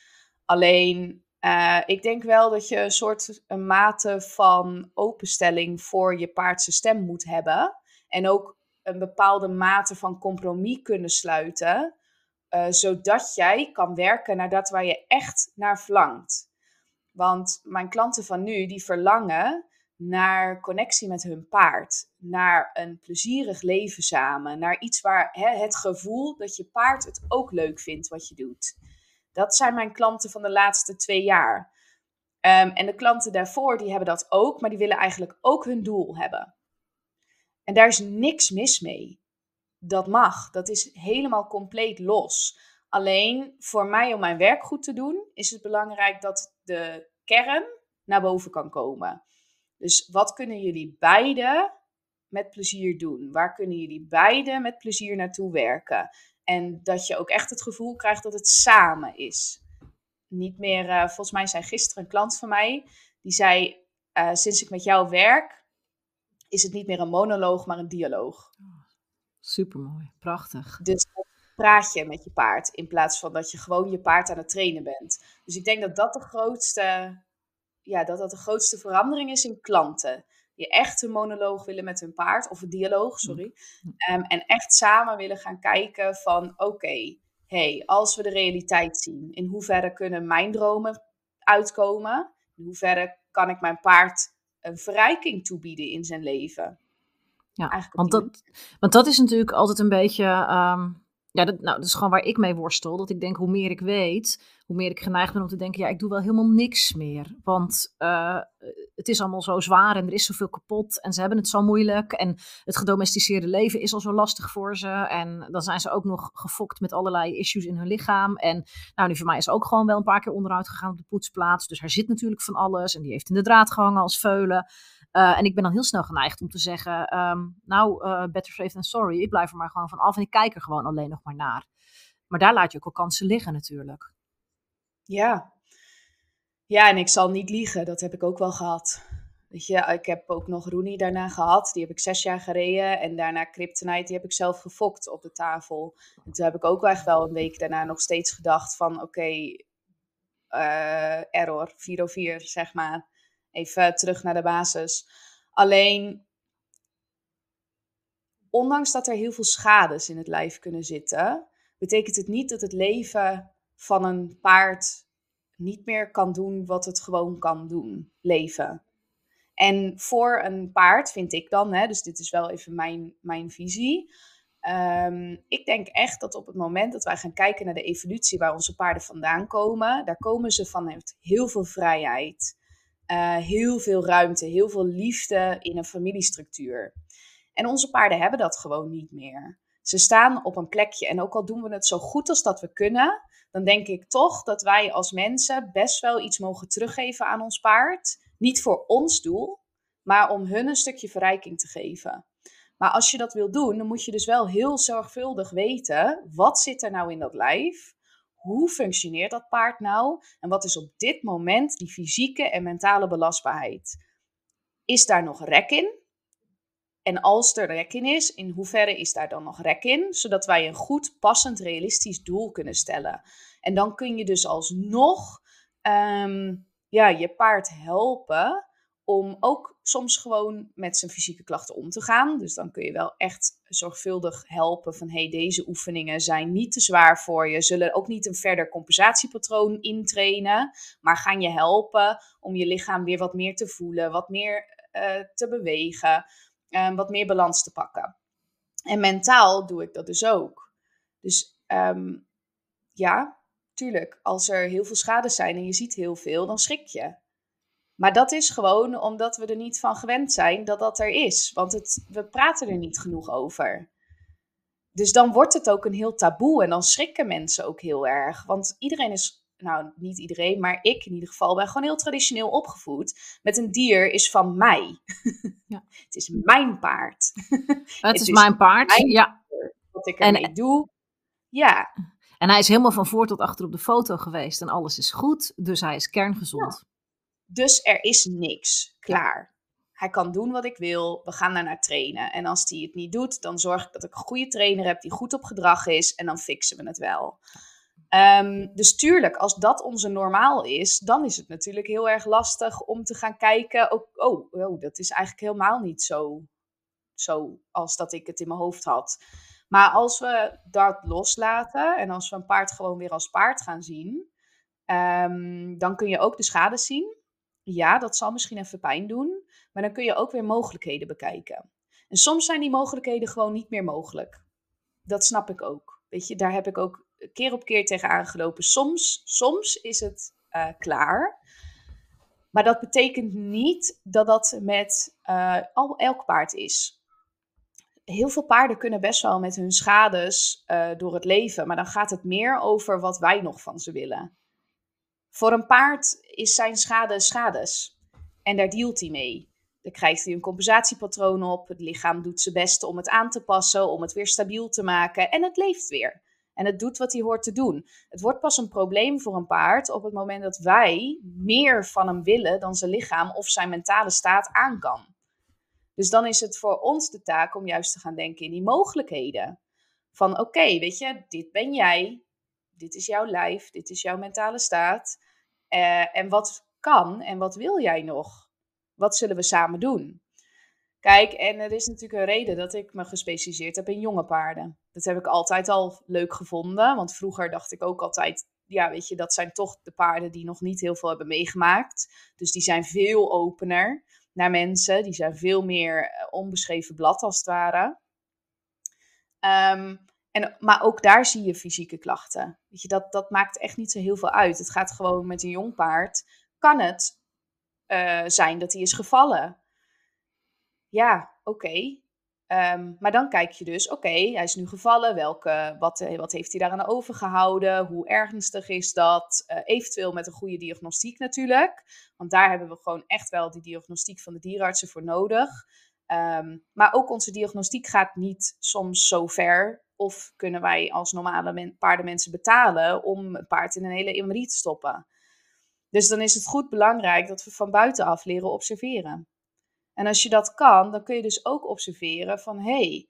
Alleen, uh, ik denk wel dat je een soort een mate van openstelling voor je paard zijn stem moet hebben. En ook een bepaalde mate van compromis kunnen sluiten. Uh, zodat jij kan werken naar dat waar je echt naar verlangt. Want mijn klanten van nu, die verlangen naar connectie met hun paard. Naar een plezierig leven samen. Naar iets waar hè, het gevoel dat je paard het ook leuk vindt wat je doet. Dat zijn mijn klanten van de laatste twee jaar. Um, en de klanten daarvoor, die hebben dat ook, maar die willen eigenlijk ook hun doel hebben. En daar is niks mis mee. Dat mag. Dat is helemaal compleet los. Alleen voor mij om mijn werk goed te doen, is het belangrijk dat de kern naar boven kan komen. Dus wat kunnen jullie beiden met plezier doen? Waar kunnen jullie beiden met plezier naartoe werken? En dat je ook echt het gevoel krijgt dat het samen is. Niet meer, uh, volgens mij zei gisteren een klant van mij, die zei, uh, sinds ik met jou werk, is het niet meer een monoloog, maar een dialoog. Supermooi, prachtig. Dus praat je met je paard, in plaats van dat je gewoon je paard aan het trainen bent. Dus ik denk dat dat de grootste, ja, dat dat de grootste verandering is in klanten die echt een monoloog willen met hun paard, of een dialoog, sorry. Um, en echt samen willen gaan kijken van, oké, hey, als we de realiteit zien, in hoeverre kunnen mijn dromen uitkomen? In hoeverre kan ik mijn paard een verrijking toebieden in zijn leven? Ja, want dat, want dat is natuurlijk altijd een beetje... Um ja, dat, nou, dat is gewoon waar ik mee worstel. Dat ik denk, hoe meer ik weet, hoe meer ik geneigd ben om te denken, ja, ik doe wel helemaal niks meer. Want uh, het is allemaal zo zwaar en er is zoveel kapot en ze hebben het zo moeilijk. En het gedomesticeerde leven is al zo lastig voor ze. En dan zijn ze ook nog gefokt met allerlei issues in hun lichaam. En nou, nu voor mij is ook gewoon wel een paar keer onderuit gegaan op de poetsplaats. Dus hij zit natuurlijk van alles en die heeft in de draad gehangen als veulen. Uh, en ik ben dan heel snel geneigd om te zeggen, um, nou, uh, better safe than sorry. Ik blijf er maar gewoon van af en ik kijk er gewoon alleen nog maar naar. Maar daar laat je ook al kansen liggen natuurlijk. Ja. Ja, en ik zal niet liegen, dat heb ik ook wel gehad. Weet je, ik heb ook nog Rooney daarna gehad. Die heb ik zes jaar gereden. En daarna Kryptonite, die heb ik zelf gefokt op de tafel. En toen heb ik ook echt wel een week daarna nog steeds gedacht van... Oké, okay, uh, error, 404, zeg maar. Even terug naar de basis. Alleen, ondanks dat er heel veel schades in het lijf kunnen zitten, betekent het niet dat het leven van een paard niet meer kan doen wat het gewoon kan doen: leven. En voor een paard vind ik dan, hè, dus dit is wel even mijn, mijn visie. Um, ik denk echt dat op het moment dat wij gaan kijken naar de evolutie waar onze paarden vandaan komen, daar komen ze vanuit heel veel vrijheid. Uh, heel veel ruimte, heel veel liefde in een familiestructuur. En onze paarden hebben dat gewoon niet meer. Ze staan op een plekje en ook al doen we het zo goed als dat we kunnen, dan denk ik toch dat wij als mensen best wel iets mogen teruggeven aan ons paard. Niet voor ons doel, maar om hun een stukje verrijking te geven. Maar als je dat wil doen, dan moet je dus wel heel zorgvuldig weten, wat zit er nou in dat lijf? Hoe functioneert dat paard nou? En wat is op dit moment die fysieke en mentale belastbaarheid? Is daar nog rek in? En als er rek in is, in hoeverre is daar dan nog rek in? Zodat wij een goed, passend, realistisch doel kunnen stellen. En dan kun je dus alsnog um, ja, je paard helpen om ook soms gewoon met zijn fysieke klachten om te gaan. Dus dan kun je wel echt zorgvuldig helpen van hey, deze oefeningen zijn niet te zwaar voor je, zullen ook niet een verder compensatiepatroon intrainen, maar gaan je helpen om je lichaam weer wat meer te voelen, wat meer uh, te bewegen, uh, wat meer balans te pakken. En mentaal doe ik dat dus ook. Dus um, ja, tuurlijk, als er heel veel schade zijn en je ziet heel veel, dan schrik je. Maar dat is gewoon omdat we er niet van gewend zijn dat dat er is. Want het, we praten er niet genoeg over. Dus dan wordt het ook een heel taboe en dan schrikken mensen ook heel erg. Want iedereen is nou niet iedereen, maar ik in ieder geval ben gewoon heel traditioneel opgevoed. Met een dier is van mij. Ja. het is mijn paard. Het, is, mijn paard, ja. Wat ik ermee en, doe. Ja. En hij is helemaal van voor tot achter op de foto geweest en alles is goed, dus hij is kerngezond. Dus er is niks. Klaar. Hij kan doen wat ik wil. We gaan daar naar trainen. En als hij het niet doet, dan zorg ik dat ik een goede trainer heb die goed op gedrag is. En dan fixen we het wel. Um, dus tuurlijk, als dat onze normaal is, dan is het natuurlijk heel erg lastig om te gaan kijken. Oh, oh, oh dat is eigenlijk helemaal niet zo, zo als dat ik het in mijn hoofd had. Maar als we dat loslaten en als we een paard gewoon weer als paard gaan zien, um, dan kun je ook de schade zien. Ja, dat zal misschien even pijn doen, maar dan kun je ook weer mogelijkheden bekijken. En soms zijn die mogelijkheden gewoon niet meer mogelijk. Dat snap ik ook. Weet je, daar heb ik ook keer op keer tegen aangelopen. Soms, soms is het uh, klaar. Maar dat betekent niet dat dat met uh, al, elk paard is. Heel veel paarden kunnen best wel met hun schades uh, door het leven. Maar dan gaat het meer over wat wij nog van ze willen. Voor een paard is zijn schade schades. En daar dealt hij mee. Dan krijgt hij een compensatiepatroon op. Het lichaam doet zijn best om het aan te passen, om het weer stabiel te maken. En het leeft weer. En het doet wat hij hoort te doen. Het wordt pas een probleem voor een paard op het moment dat wij meer van hem willen dan zijn lichaam of zijn mentale staat aan kan. Dus dan is het voor ons de taak om juist te gaan denken in die mogelijkheden. Van oké, weet je, dit ben jij, dit is jouw lijf, dit is jouw mentale staat. Uh, en wat kan en wat wil jij nog? Wat zullen we samen doen? Kijk, en er is natuurlijk een reden dat ik me gespecialiseerd heb in jonge paarden. Dat heb ik altijd al leuk gevonden. Want vroeger dacht ik ook altijd, ja, weet je, dat zijn toch de paarden die nog niet heel veel hebben meegemaakt. Dus die zijn veel opener naar mensen. Die zijn veel meer eh, onbeschreven blad als het ware. Um, en, maar ook daar zie je fysieke klachten. Weet je, dat, dat maakt echt niet zo heel veel uit. Het gaat gewoon met een jong paard. Kan het uh, zijn dat hij is gevallen? Ja, oké. Ehm, maar dan kijk je dus, oké, hij is nu gevallen. Welke, wat, eh, wat heeft hij daaraan overgehouden? Hoe ernstig is dat? Uh, eventueel met een goede diagnostiek natuurlijk. Want daar hebben we gewoon echt wel die diagnostiek van de dierenartsen voor nodig. Um, maar ook onze diagnostiek gaat niet soms zo ver. Of kunnen wij als normale paardenmensen betalen om een paard in een hele MRI te stoppen. Dus dan is het goed belangrijk dat we van buitenaf leren observeren. En als je dat kan, dan kun je dus ook observeren van hé, hey,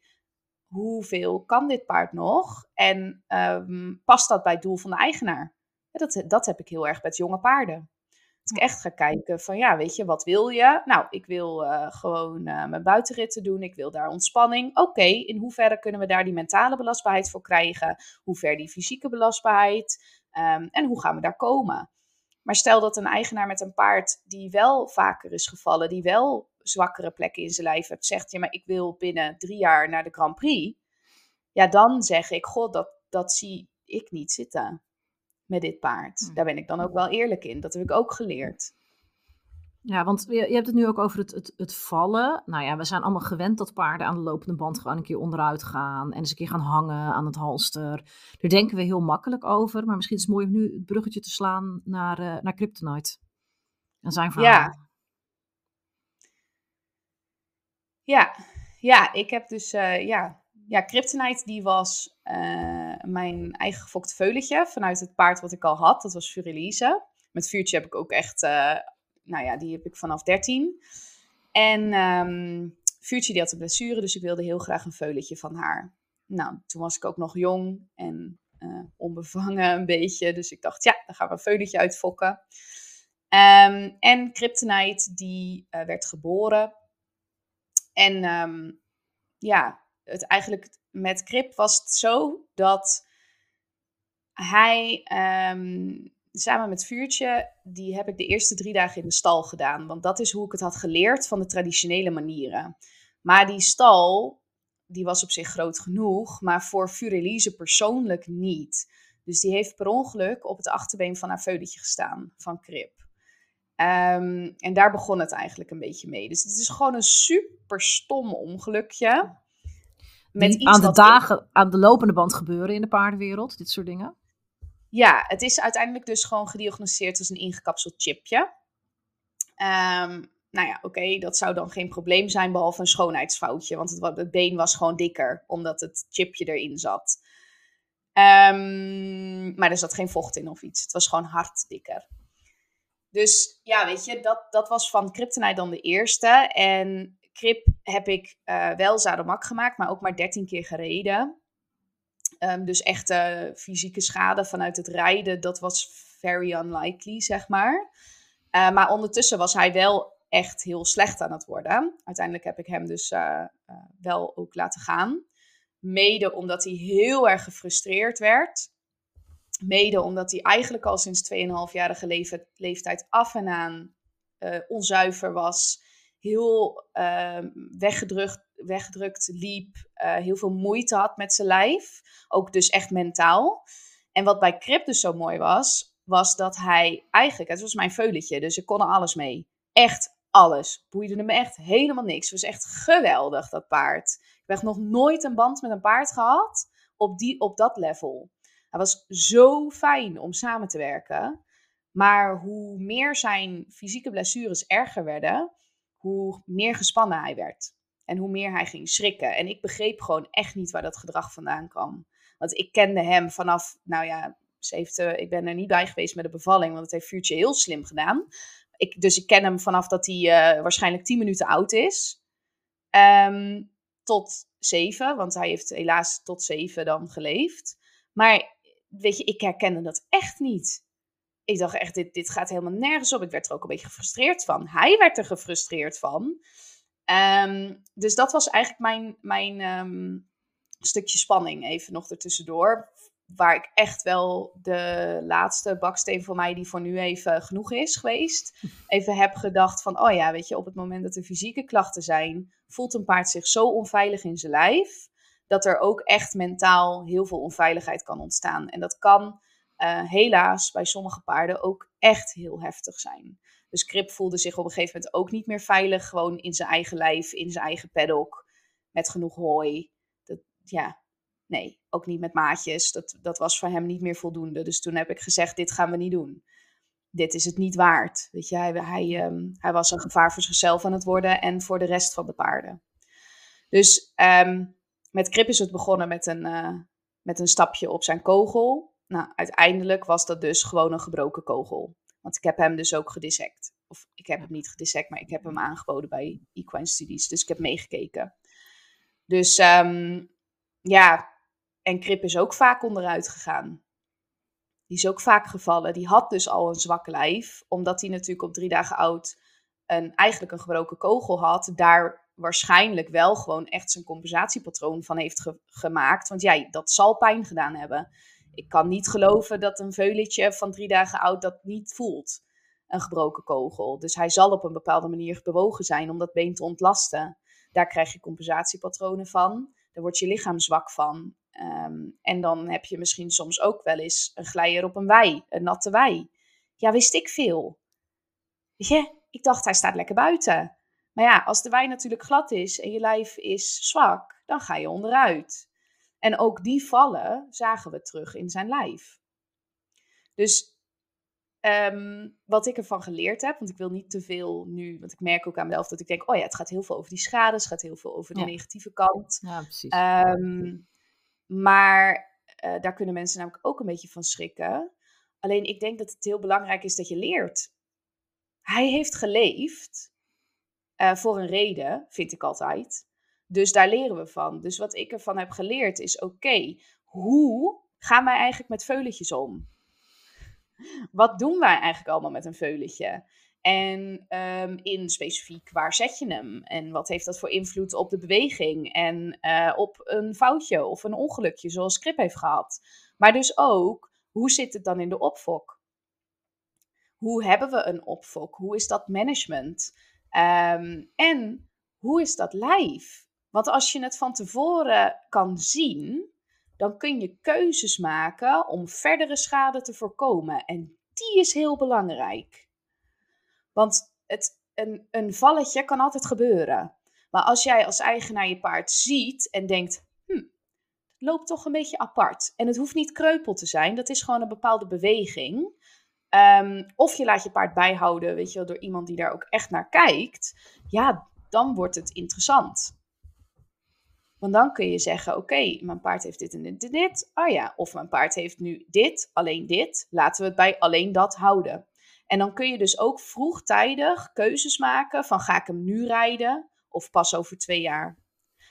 hoeveel kan dit paard nog? En um, past dat bij het doel van de eigenaar? dat, dat heb ik heel erg met jonge paarden. Dat ik echt ga kijken van ja, weet je, wat wil je? Nou, ik wil uh, gewoon uh, mijn buitenritten doen. Ik wil daar ontspanning. Oké, in hoeverre kunnen we daar die mentale belastbaarheid voor krijgen? Hoe ver die fysieke belastbaarheid? Um, en hoe gaan we daar komen? Maar stel dat een eigenaar met een paard die wel vaker is gevallen, die wel zwakkere plekken in zijn lijf hebt, zegt: Ja, maar ik wil binnen drie jaar naar de Grand Prix. Ja, dan zeg ik: God, dat, dat zie ik niet zitten met dit paard. Hm. Daar ben ik dan ook wel eerlijk in. Dat heb ik ook geleerd. Ja, want je, hebt het nu ook over het, het, het, vallen. Nou ja, we zijn allemaal gewend dat paarden aan de lopende band gewoon een keer onderuit gaan. En eens een keer gaan hangen aan het halster. Daar denken we heel makkelijk over. Maar misschien is het mooi om nu het bruggetje te slaan naar, uh, naar Kryptonite. En zijn verhaal. Ja, Ja, ja ik heb dus, uh, ja, ja, Kryptonite die was uh, mijn eigen gefokte veuletje vanuit het paard wat ik al had. Dat was Furelise. Met vuurtje heb ik ook echt, uh, nou ja, die heb ik vanaf 13. En um, vuurtje die had een blessure, dus ik wilde heel graag een veuletje van haar. Nou, toen was ik ook nog jong en onbevangen een beetje. Dus ik dacht, ja, dan gaan we een veuletje uitfokken. Um, en Kryptonite die werd geboren en ehm, ja, het eigenlijk met Krip was het zo dat hij ehm, samen met Vuurtje, die heb ik de eerste drie dagen in de stal gedaan. Want dat is hoe ik het had geleerd van de traditionele manieren. Maar die stal, die was op zich groot genoeg, maar voor Furelise persoonlijk niet. Dus die heeft per ongeluk op het achterbeen van haar veuletje gestaan, van Krip. Um, en daar begon het eigenlijk een beetje mee. Dus het is gewoon een super stom ongelukje. Met iets aan de dagen, aan de lopende band gebeuren in de paardenwereld, dit soort dingen. ja, het is uiteindelijk dus gewoon gediagnosticeerd als een ingekapseld chipje. Ehm, nou ja, oké, dat zou dan geen probleem zijn, behalve een schoonheidsfoutje. Want het, het been was gewoon dikker, omdat het chipje erin zat. Um, maar er zat geen vocht in of iets. Het was gewoon hard dikker. Dus ja, weet je, dat, dat was van Kryptonite dan de eerste. En Krip heb ik uh, wel zadelmak gemaakt, maar ook maar 13 keer gereden. Um, dus echte fysieke schade vanuit het rijden, dat was very unlikely, zeg maar. Uh, maar ondertussen was hij wel echt heel slecht aan het worden. Uiteindelijk heb ik hem dus uh, wel ook laten gaan. Mede omdat hij heel erg gefrustreerd werd. Mede omdat hij eigenlijk al sinds 2,5-jarige leeftijd af en aan onzuiver was. Heel uh, weggedrukt, weggedrukt liep. Uh, heel veel moeite had met zijn lijf. Ook dus echt mentaal. En wat bij Krip dus zo mooi was, was dat hij eigenlijk, het was mijn veuletje, dus ik kon er alles mee. Echt alles. Boeide me echt helemaal niks. Het was echt geweldig, dat paard. Ik heb nog nooit een band met een paard gehad op, die, op dat level. Het was zo fijn om samen te werken. Maar hoe meer zijn fysieke blessures erger werden, hoe meer gespannen hij werd. En hoe meer hij ging schrikken. En ik begreep gewoon echt niet waar dat gedrag vandaan kwam. Want ik kende hem vanaf, nou ja, ze heeft, ik ben er niet bij geweest met de bevalling, want het heeft Vuurtje heel slim gedaan. Ik, dus ik ken hem vanaf dat hij uh, waarschijnlijk 10 minuten oud is. Um, tot zeven, want hij heeft helaas tot zeven dan geleefd. Maar weet je, ik herkende dat echt niet. Ik dacht echt, dit, dit gaat helemaal nergens op. Ik werd er ook een beetje gefrustreerd van. Hij werd er gefrustreerd van. Um, dus dat was eigenlijk mijn, mijn um, stukje spanning even nog ertussendoor waar ik echt wel de laatste baksteen voor mij, die voor nu even genoeg is geweest, even heb gedacht van, oh ja, weet je, op het moment dat er fysieke klachten zijn, voelt een paard zich zo onveilig in zijn lijf, dat er ook echt mentaal heel veel onveiligheid kan ontstaan. En dat kan uh, helaas bij sommige paarden ook echt heel heftig zijn. Dus Krip voelde zich op een gegeven moment ook niet meer veilig, gewoon in zijn eigen lijf, in zijn eigen paddock, met genoeg hooi. Dat, ja, nee, ook niet met maatjes. Dat, dat was voor hem niet meer voldoende. Dus toen heb ik gezegd, dit gaan we niet doen. Dit is het niet waard. Weet je, hij, hij, um, hij was een gevaar voor zichzelf aan het worden en voor de rest van de paarden. Dus um, met Krip is het begonnen met een, uh, met een stapje op zijn kogel. Nou, uiteindelijk was dat dus gewoon een gebroken kogel. Want ik heb hem dus ook gedissect. Of ik heb hem niet gedissect, maar ik heb hem aangeboden bij Equine Studies. Dus ik heb meegekeken. Dus um, ja, en Krip is ook vaak onderuit gegaan. Die is ook vaak gevallen. Die had dus al een zwak lijf, omdat hij natuurlijk op drie dagen oud een, eigenlijk een gebroken kogel had. Daar waarschijnlijk wel gewoon echt zijn compensatiepatroon van heeft gemaakt. Want ja, dat zal pijn gedaan hebben. Ik kan niet geloven dat een veuletje van drie dagen oud dat niet voelt. Een gebroken kogel. Dus hij zal op een bepaalde manier bewogen zijn om dat been te ontlasten. Daar krijg je compensatiepatronen van. Daar wordt je lichaam zwak van. Um, en dan heb je misschien soms ook wel eens een glijer op een wei, een natte wei. Ja, wist ik veel. Weet je, ik dacht hij staat lekker buiten. Maar ja, als de wei natuurlijk glad is en je lijf is zwak, dan ga je onderuit. En ook die vallen zagen we terug in zijn lijf. Dus um, wat ik ervan geleerd heb, want ik wil niet te veel nu, want ik merk ook aan mezelf dat ik denk, oh ja, het gaat heel veel over die schade, het gaat heel veel over de ja. negatieve kant. Ja, precies. Um, maar uh, daar kunnen mensen namelijk ook een beetje van schrikken. Alleen ik denk dat het heel belangrijk is dat je leert. Hij heeft geleefd uh, voor een reden, vind ik altijd. Dus daar leren we van. Dus wat ik ervan heb geleerd is: oké, hoe gaan wij eigenlijk met veuletjes om? Wat doen wij eigenlijk allemaal met een veuletje? En um, in specifiek, waar zet je hem? En wat heeft dat voor invloed op de beweging? En uh, op een foutje of een ongelukje, zoals Krip heeft gehad. Maar dus ook, hoe zit het dan in de opfok? Hoe hebben we een opfok? Hoe is dat management? Um, en hoe is dat lijf? Want als je het van tevoren kan zien, dan kun je keuzes maken om verdere schade te voorkomen. En die is heel belangrijk. Want het, een, een valletje kan altijd gebeuren. Maar als jij als eigenaar je paard ziet en denkt, hm, het loopt toch een beetje apart. En het hoeft niet kreupel te zijn, dat is gewoon een bepaalde beweging. Ehm, of je laat je paard bijhouden, weet je wel, door iemand die daar ook echt naar kijkt. Ja, dan wordt het interessant. Want dan kun je zeggen: Oké, mijn paard heeft dit en dit en dit. Oh ja, of mijn paard heeft nu dit, alleen dit. Laten we het bij alleen dat houden. En dan kun je dus ook vroegtijdig keuzes maken: van ga ik hem nu rijden of pas over twee jaar?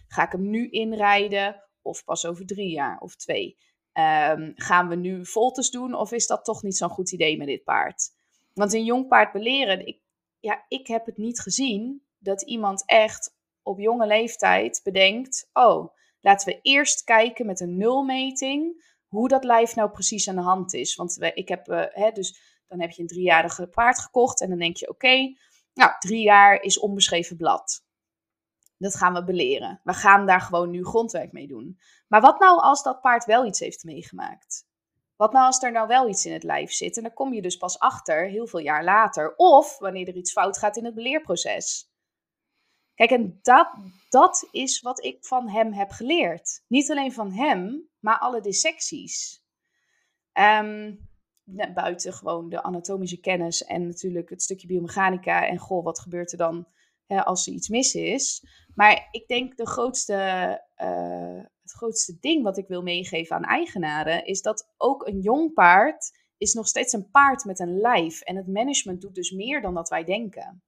Ga ik hem nu inrijden of pas over drie jaar of twee? Um, gaan we nu voltes doen of is dat toch niet zo'n goed idee met dit paard? Want een jong paard beleren, ik, ja, ik heb het niet gezien dat iemand echt op jonge leeftijd bedenkt: oh, laten we eerst kijken met een nulmeting hoe dat lijf nou precies aan de hand is. Want ik heb, uh, hè, dus dan heb je een driejarige paard gekocht en dan denk je: oké, nou, drie jaar is onbeschreven blad. Dat gaan we beleren. We gaan daar gewoon nu grondwerk mee doen. Maar wat nou als dat paard wel iets heeft meegemaakt? Wat nou als er nou wel iets in het lijf zit? En dan kom je dus pas achter, heel veel jaar later. Of wanneer er iets fout gaat in het beleerproces. Kijk, en dat, dat is wat ik van hem heb geleerd. Niet alleen van hem, maar alle dissecties. Um, buiten gewoon de anatomische kennis en natuurlijk het stukje biomechanica. En goh, wat gebeurt er dan hè, als er iets mis is? Maar ik denk de grootste, uh, het grootste ding wat ik wil meegeven aan eigenaren is dat ook een jong paard is nog steeds een paard met een lijf. En het management doet dus meer dan dat wij denken.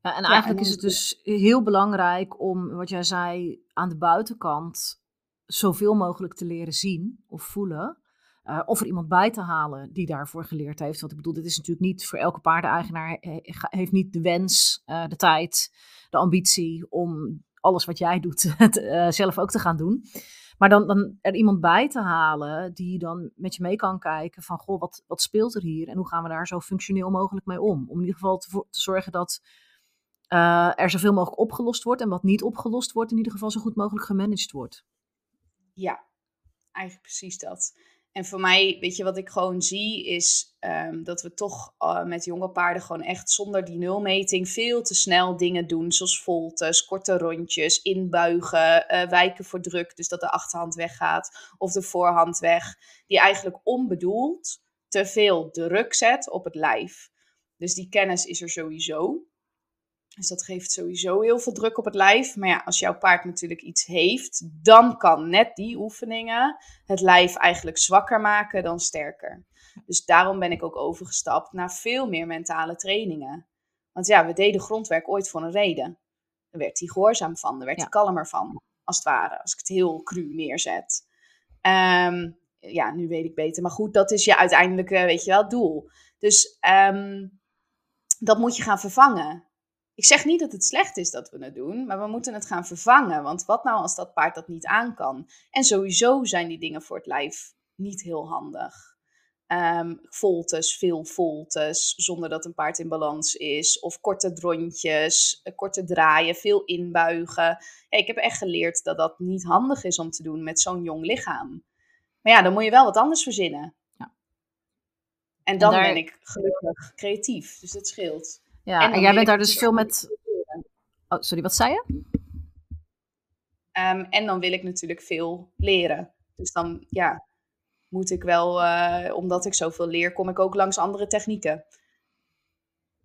Ja, en eigenlijk is het dus heel belangrijk om, wat jij zei, aan de buitenkant zoveel mogelijk te leren zien of voelen. Uh, of er iemand bij te halen die daarvoor geleerd heeft. Want ik bedoel, dit is natuurlijk niet voor elke paardeneigenaar, heeft niet de wens, uh, de tijd, de ambitie om alles wat jij doet uh, zelf ook te gaan doen. Maar dan, dan er iemand bij te halen die dan met je mee kan kijken van, goh, wat, wat speelt er hier en hoe gaan we daar zo functioneel mogelijk mee om? Om in ieder geval te, te zorgen dat uh, er zoveel mogelijk opgelost wordt en wat niet opgelost wordt, in ieder geval zo goed mogelijk gemanaged wordt. Ja, eigenlijk precies dat. En voor mij, weet je, wat ik gewoon zie, is um, dat we toch uh, met jonge paarden gewoon echt zonder die nulmeting veel te snel dingen doen. Zoals voltes, korte rondjes, inbuigen, uh, wijken voor druk. Dus dat de achterhand weggaat of de voorhand weg. Die eigenlijk onbedoeld te veel druk zet op het lijf. Dus die kennis is er sowieso. Dus dat geeft sowieso heel veel druk op het lijf. Maar ja, als jouw paard natuurlijk iets heeft, dan kan net die oefeningen het lijf eigenlijk zwakker maken dan sterker. Dus daarom ben ik ook overgestapt naar veel meer mentale trainingen. Want ja, we deden grondwerk ooit voor een reden. Daar werd hij gehoorzaam van, daar werd hij kalmer van, als het ware. Als ik het heel cru neerzet. Um, ja, nu weet ik beter. Maar goed, dat is je uiteindelijke, weet je wel, doel. Dus um, dat moet je gaan vervangen. Ik zeg niet dat het slecht is dat we het doen, maar we moeten het gaan vervangen. Want wat nou als dat paard dat niet aan kan? En sowieso zijn die dingen voor het lijf niet heel handig. Um, voltes, veel voltes, zonder dat een paard in balans is. Of korte drontjes, eh, korte draaien, veel inbuigen. ik heb echt geleerd dat dat niet handig is om te doen met zo'n jong lichaam. Maar ja, dan moet je wel wat anders verzinnen. Ja. En dan ben ik gelukkig creatief, dus dat scheelt. Ja, en, jij bent daar dus veel met. Oh, sorry, wat zei je? Um, en dan wil ik natuurlijk veel leren. Dus dan, ja, moet ik wel, uh, omdat ik zoveel leer, kom ik ook langs andere technieken.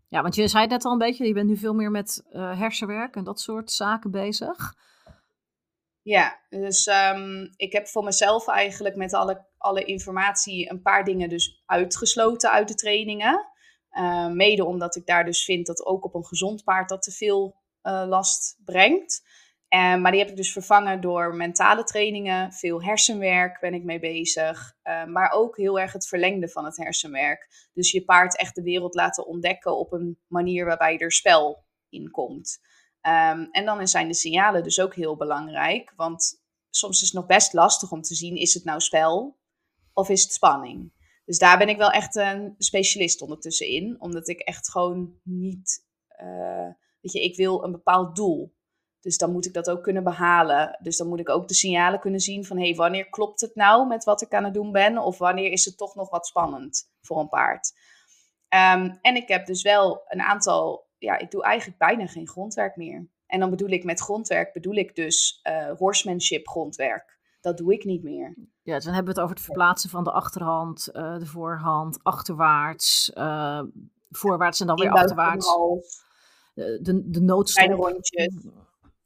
Ja, want je zei net al een beetje, je bent nu veel meer met uh, hersenwerk en dat soort zaken bezig. Ja, dus um, ik heb voor mezelf eigenlijk met alle, alle informatie een paar dingen dus uitgesloten uit de trainingen. Uh, mede omdat ik daar dus vind dat ook op een gezond paard dat te veel uh, last brengt. Uh, maar die heb ik dus vervangen door mentale trainingen. Veel hersenwerk ben ik mee bezig. maar ook heel erg het verlengde van het hersenwerk. Dus je paard echt de wereld laten ontdekken op een manier waarbij er spel in komt. Um, en dan zijn de signalen dus ook heel belangrijk. Want soms is het nog best lastig om te zien: is het nou spel of is het spanning? Dus daar ben ik wel echt een specialist ondertussen in. Omdat ik echt gewoon niet. Uh, weet je, ik wil een bepaald doel. Dus dan moet ik dat ook kunnen behalen. Dus dan moet ik ook de signalen kunnen zien van hé, hey, wanneer klopt het nou met wat ik aan het doen ben? Of wanneer is het toch nog wat spannend voor een paard? Um, en ik heb dus wel een aantal, ja, ik doe eigenlijk bijna geen grondwerk meer. En dan bedoel ik met grondwerk, bedoel ik dus uh, horsemanship grondwerk. Dat doe ik niet meer. Ja, dan hebben we het over het verplaatsen van de achterhand, uh, de voorhand, achterwaarts, uh, voorwaarts en dan weer achterwaarts. De, de, de noodstop. Kleine rondjes.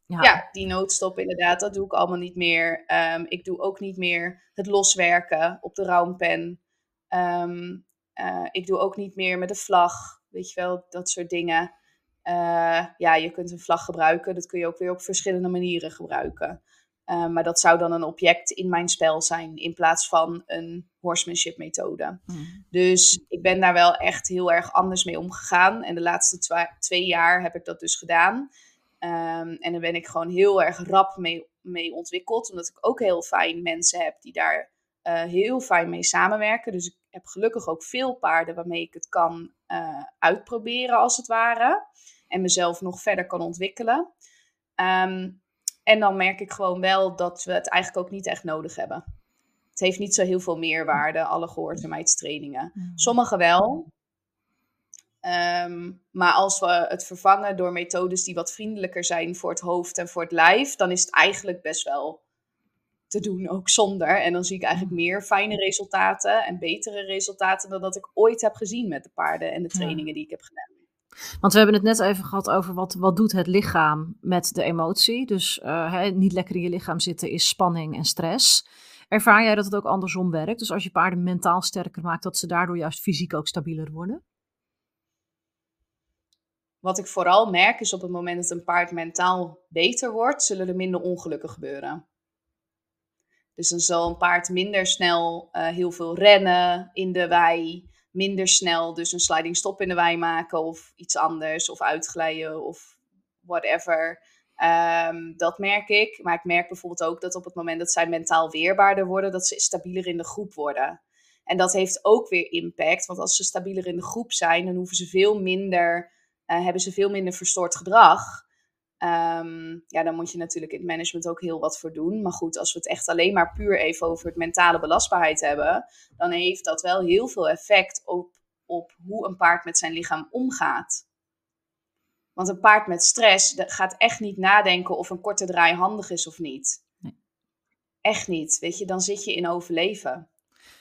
Ja. ja. die noodstop inderdaad, dat doe ik allemaal niet meer. Um, ik doe ook niet meer het loswerken op de roundpen. Um, uh, ik doe ook niet meer met de vlag, weet je wel, dat soort dingen. Uh, ja, je kunt een vlag gebruiken, dat kun je ook weer op verschillende manieren gebruiken. Uh, maar dat zou dan een object in mijn spel zijn, in plaats van een horsemanship methode. Hmm. Dus ik ben daar wel echt heel erg anders mee omgegaan. En de laatste twee jaar heb ik dat dus gedaan. Um, en daar ben ik gewoon heel erg rap mee, mee ontwikkeld. Omdat ik ook heel fijn mensen heb die daar uh, heel fijn mee samenwerken. Dus ik heb gelukkig ook veel paarden waarmee ik het kan uh, uitproberen, als het ware. En mezelf nog verder kan ontwikkelen. Um, en dan merk ik gewoon wel dat we het eigenlijk ook niet echt nodig hebben. Het heeft niet zo heel veel meerwaarde, alle gehoorzaamheidstrainingen. Mm. Sommige wel, Um, maar als we het vervangen door methodes die wat vriendelijker zijn voor het hoofd en voor het lijf, dan is het eigenlijk best wel te doen, ook zonder. En dan zie ik eigenlijk mm. meer fijne resultaten en betere resultaten dan dat ik ooit heb gezien met de paarden en de trainingen die ik heb gedaan. Want we hebben het net even gehad over wat, wat doet het lichaam met de emotie. Dus uh, niet lekker in je lichaam zitten is spanning en stress. Ervaar jij dat het ook andersom werkt? Dus als je paarden mentaal sterker maakt, dat ze daardoor juist fysiek ook stabieler worden? Wat ik vooral merk is op het moment dat een paard mentaal beter wordt, zullen er minder ongelukken gebeuren. Dus dan zal een paard minder snel uh, heel veel rennen in de wei, minder snel dus een sliding stop in de wei maken of iets anders, of uitglijden of whatever. Um, dat merk ik. Maar ik merk bijvoorbeeld ook dat op het moment dat zij mentaal weerbaarder worden, dat ze stabieler in de groep worden. En dat heeft ook weer impact, want als ze stabieler in de groep zijn, dan hoeven ze veel minder uh, hebben ze veel minder verstoord gedrag. Um, ja, dan moet je natuurlijk in het management ook heel wat voor doen. Maar goed, als we het echt alleen maar puur even over het mentale belastbaarheid hebben, dan heeft dat wel heel veel effect op, op hoe een paard met zijn lichaam omgaat. Want een paard met stress gaat echt niet nadenken of een korte draai handig is of niet. Nee. Echt niet. Weet je, dan zit je in overleven.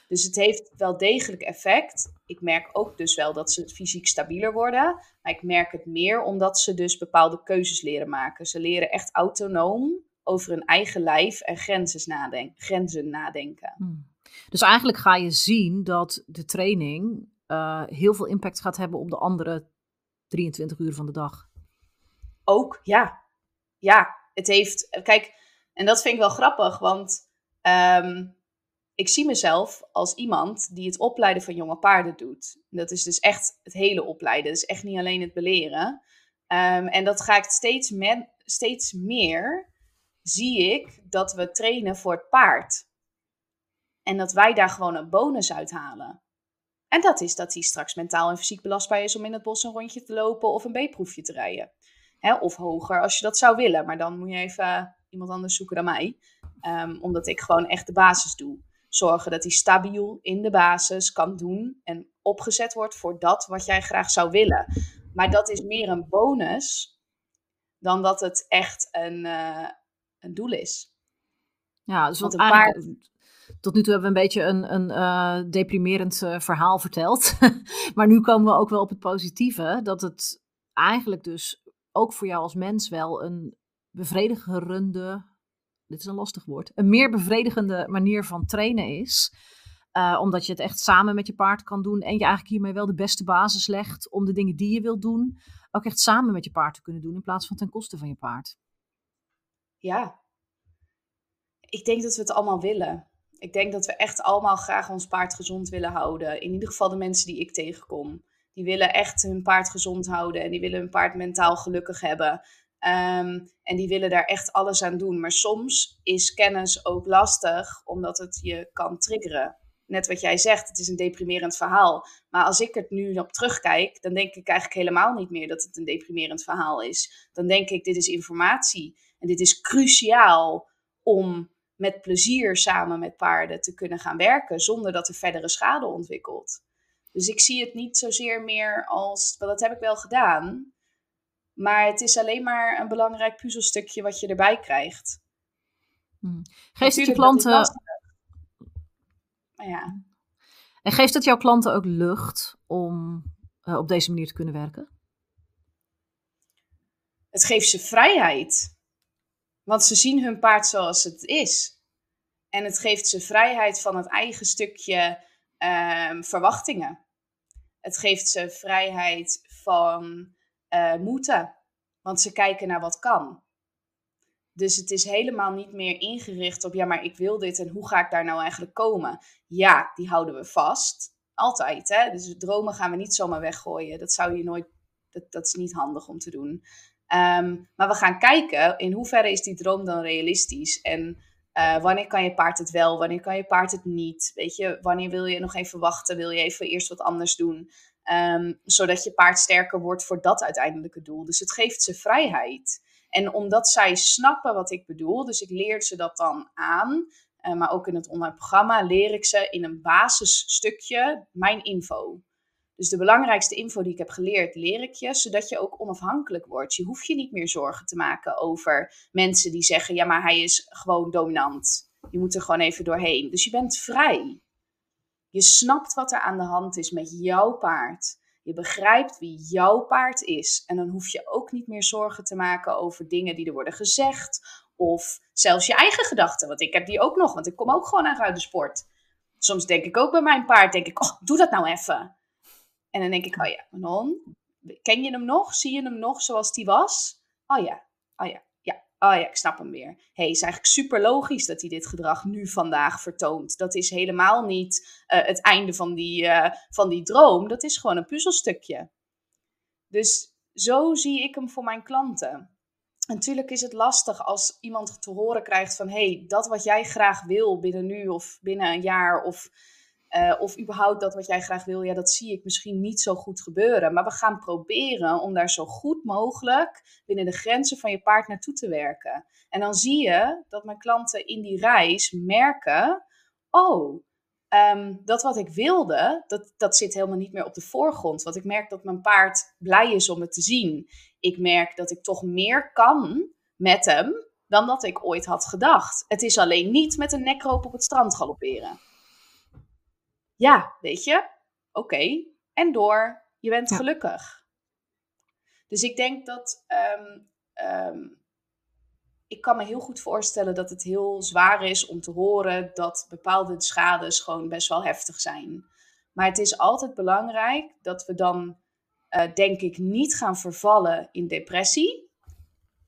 Dus het heeft wel degelijk effect. Ik merk ook dus wel dat ze fysiek stabieler worden. Maar ik merk het meer omdat ze dus bepaalde keuzes leren maken. Ze leren echt autonoom over hun eigen lijf en grenzen, nadenken. Grenzen nadenken. Hmm. Dus eigenlijk ga je zien dat de training uh, heel veel impact gaat hebben op de andere 23 uur van de dag. Ook, ja. Ja, het heeft. Kijk, en dat vind ik wel grappig, want um, ik zie mezelf als iemand die het opleiden van jonge paarden doet. Dat is dus echt het hele opleiden. Dat is echt niet alleen het beleren. Um, en dat ga ik steeds, steeds meer, zie ik dat we trainen voor het paard. En dat wij daar gewoon een bonus uithalen. En dat is dat hij straks mentaal en fysiek belastbaar is om in het bos een rondje te lopen of een B-proefje te rijden. of hoger als je dat zou willen. Maar dan moet je even iemand anders zoeken dan mij. Um, omdat ik gewoon echt de basis doe zorgen dat hij stabiel in de basis kan doen en opgezet wordt voor dat wat jij graag zou willen. Maar dat is meer een bonus dan dat het echt een, uh, een doel is. Ja, dus Want een paard... Tot nu toe hebben we een beetje een, een uh, deprimerend uh, verhaal verteld. maar nu komen we ook wel op het positieve. Dat het eigenlijk dus ook voor jou als mens wel een bevredigerende dit is een lastig woord, een meer bevredigende manier van trainen is. Uh, omdat je het echt samen met je paard kan doen. En je eigenlijk hiermee wel de beste basis legt om de dingen die je wilt doen, ook echt samen met je paard te kunnen doen. In plaats van ten koste van je paard. Ja. Ik denk dat we het allemaal willen. Ik denk dat we echt allemaal graag ons paard gezond willen houden. In ieder geval de mensen die ik tegenkom. Die willen echt hun paard gezond houden en die willen hun paard mentaal gelukkig hebben. Um, en die willen daar echt alles aan doen. Maar soms is kennis ook lastig, omdat het je kan triggeren. Net wat jij zegt, het is een deprimerend verhaal. Maar als ik er nu op terugkijk, dan denk ik eigenlijk helemaal niet meer dat het een deprimerend verhaal is. Dan denk ik, dit is informatie. En dit is cruciaal om met plezier samen met paarden te kunnen gaan werken, zonder dat er verdere schade ontwikkelt. Dus ik zie het niet zozeer meer als, dat heb ik wel gedaan, Maar het is alleen maar een belangrijk puzzelstukje wat je erbij krijgt. Hmm. Geeft het je klanten. Ja. En geeft het jouw klanten ook lucht om uh, op deze manier te kunnen werken? Het geeft ze vrijheid. Want ze zien hun paard zoals het is. En het geeft ze vrijheid van het eigen stukje uh, verwachtingen. Het geeft ze vrijheid van uh, moeten. Want ze kijken naar wat kan. Dus het is helemaal niet meer ingericht op, ja, maar ik wil dit en hoe ga ik daar nou eigenlijk komen? Ja, die houden we vast. Altijd, hè. Dus dromen gaan we niet zomaar weggooien. Dat zou je nooit, dat, dat is niet handig om te doen. Um, maar we gaan kijken in hoeverre is die droom dan realistisch? En uh, wanneer kan je paard het wel, wanneer kan je paard het niet? Weet je, wanneer wil je nog even wachten? Wil je even eerst wat anders doen? Um, zodat je paard sterker wordt voor dat uiteindelijke doel. Dus het geeft ze vrijheid. En omdat zij snappen wat ik bedoel, dus ik leer ze dat dan aan, uh, maar ook in het online programma leer ik ze in een basisstukje mijn info. Dus de belangrijkste info die ik heb geleerd, leer ik je, zodat je ook onafhankelijk wordt. Je hoeft je niet meer zorgen te maken over mensen die zeggen: ja, maar hij is gewoon dominant. Je moet er gewoon even doorheen. Dus je bent vrij. Je snapt wat er aan de hand is met jouw paard. Je begrijpt wie jouw paard is. En dan hoef je ook niet meer zorgen te maken over dingen die er worden gezegd. Of zelfs je eigen gedachten. Want ik heb die ook nog, want ik kom ook gewoon uit de sport. Soms denk ik ook bij mijn paard, denk ik, oh, doe dat nou even. En dan denk ik, oh ja, Manon, ken je hem nog? Zie je hem nog zoals die was? Oh ja, oh ja, oh ja, ik snap hem weer. hey, is eigenlijk super logisch dat hij dit gedrag nu vandaag vertoont. Dat is helemaal niet uh, het einde van die, uh, van die droom. Dat is gewoon een puzzelstukje. Dus zo zie ik hem voor mijn klanten. Natuurlijk is het lastig als iemand te horen krijgt van... hey, dat wat jij graag wil binnen nu of binnen een jaar... of uh, of überhaupt dat wat jij graag wil, ja, dat zie ik misschien niet zo goed gebeuren. Maar we gaan proberen om daar zo goed mogelijk binnen de grenzen van je paard naartoe te werken. En dan zie je dat mijn klanten in die reis merken: oh, um, dat wat ik wilde, dat, dat zit helemaal niet meer op de voorgrond. Want ik merk dat mijn paard blij is om het te zien. Ik merk dat ik toch meer kan met hem dan dat ik ooit had gedacht. Het is alleen niet met een nekroop op het strand galopperen ja, weet je, oké, en door, je bent gelukkig. Dus ik denk dat, um, um, ik kan me heel goed voorstellen dat het heel zwaar is om te horen dat bepaalde schades gewoon best wel heftig zijn. Maar het is altijd belangrijk dat we dan, uh, denk ik, niet gaan vervallen in depressie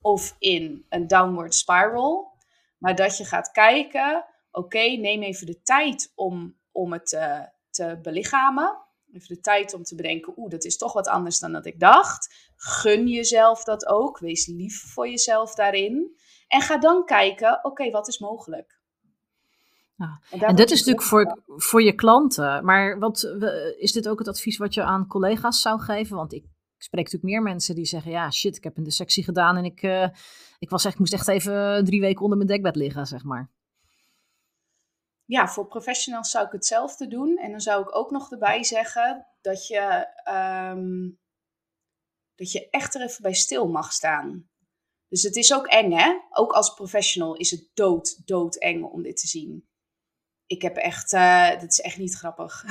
of in een downward spiral. Maar dat je gaat kijken, oké, neem even de tijd om om het uh, te belichamen. Even de tijd om te bedenken, oeh, dat is toch wat anders dan dat ik dacht. Gun jezelf dat ook. Wees lief voor jezelf daarin. En ga dan kijken, oké, wat is mogelijk? Ja. En, en dit is natuurlijk voor, voor je klanten. Maar wat, is dit ook het advies wat je aan collega's zou geven? Want ik spreek natuurlijk meer mensen die zeggen: Ja, shit, ik heb een dissectie gedaan en ik, uh, ik was echt, moest echt even drie weken onder mijn dekbed liggen, zeg maar ja, voor professionals zou ik hetzelfde doen. En dan zou ik ook nog erbij zeggen dat je, um, dat je echt er even bij stil mag staan. Dus het is ook eng, hè? Ook als professional is het dood, dood eng om dit te zien. Ik heb echt, uh, dat is echt niet grappig.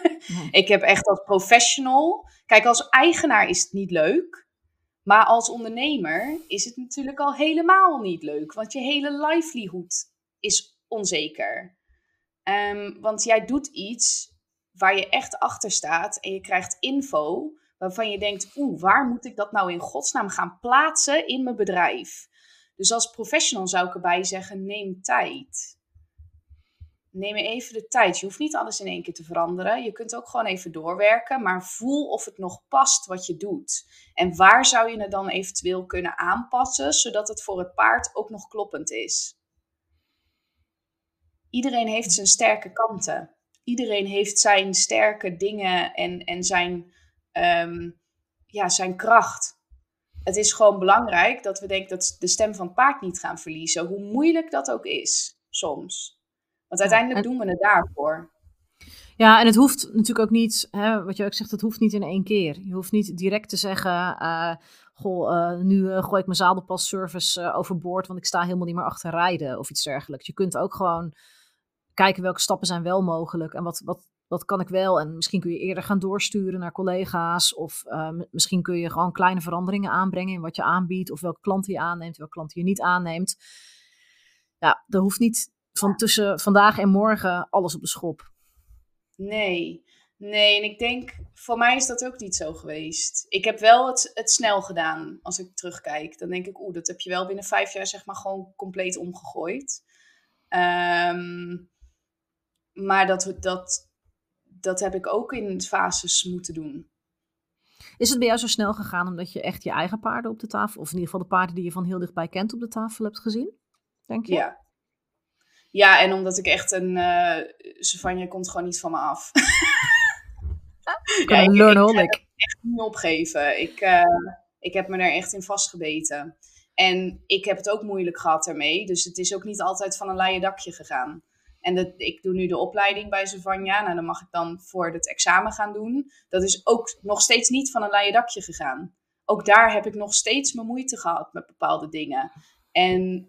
ik heb echt als professional, kijk, als eigenaar is het niet leuk. Maar als ondernemer is het natuurlijk al helemaal niet leuk. Want je hele livelihood is onzeker. Um, want jij doet iets waar je echt achter staat en je krijgt info waarvan je denkt, oeh, waar moet ik dat nou in godsnaam gaan plaatsen in mijn bedrijf? Dus als professional zou ik erbij zeggen, neem tijd. Neem even de tijd. Je hoeft niet alles in één keer te veranderen. Je kunt ook gewoon even doorwerken, maar voel of het nog past wat je doet. En waar zou je het dan eventueel kunnen aanpassen, zodat het voor het paard ook nog kloppend is iedereen heeft zijn sterke kanten. Iedereen heeft zijn sterke dingen en, en zijn, um, ja, zijn kracht. Het is gewoon belangrijk dat we denken dat de stem van het paard niet gaan verliezen. Hoe moeilijk dat ook is, soms. Want uiteindelijk doen we het daarvoor. Ja, en het hoeft natuurlijk ook niet, hè, wat je ook zegt, het hoeft niet in één keer. Je hoeft niet direct te zeggen, uh, goh, uh, nu uh, gooi ik mijn zadelpasservice overboord, want ik sta helemaal niet meer achter rijden of iets dergelijks. Je kunt ook gewoon kijken welke stappen zijn wel mogelijk en wat, wat, wat kan ik wel. En misschien kun je eerder gaan doorsturen naar collega's of misschien kun je gewoon kleine veranderingen aanbrengen in wat je aanbiedt of welke klanten je aanneemt, welke klanten je niet aanneemt. Ja, er hoeft niet van tussen vandaag en morgen alles op de schop. Nee, nee. En ik denk, voor mij is dat ook niet zo geweest. Ik heb wel het, het snel gedaan als ik terugkijk. Dan denk ik, oeh, dat heb je wel binnen vijf jaar zeg maar gewoon compleet omgegooid. Um, maar dat, dat, dat heb ik ook in fases moeten doen. Is het bij jou zo snel gegaan omdat je echt je eigen paarden op de tafel, of in ieder geval de paarden die je van heel dichtbij kent, op de tafel hebt gezien? Denk je? Ja, ja, en omdat ik echt een... Uh, Savanja komt gewoon niet van me af. ja, ik, ik, ik echt niet opgeven. Ik, uh, ik heb me er echt in vastgebeten. En ik heb het ook moeilijk gehad ermee. Dus het is ook niet altijd van een leien dakje gegaan. En dat, ik doe nu de opleiding bij Savanja. Nou, dan mag ik dan voor het examen gaan doen. Dat is ook nog steeds niet van een leien dakje gegaan. Ook daar heb ik nog steeds mijn moeite gehad met bepaalde dingen. En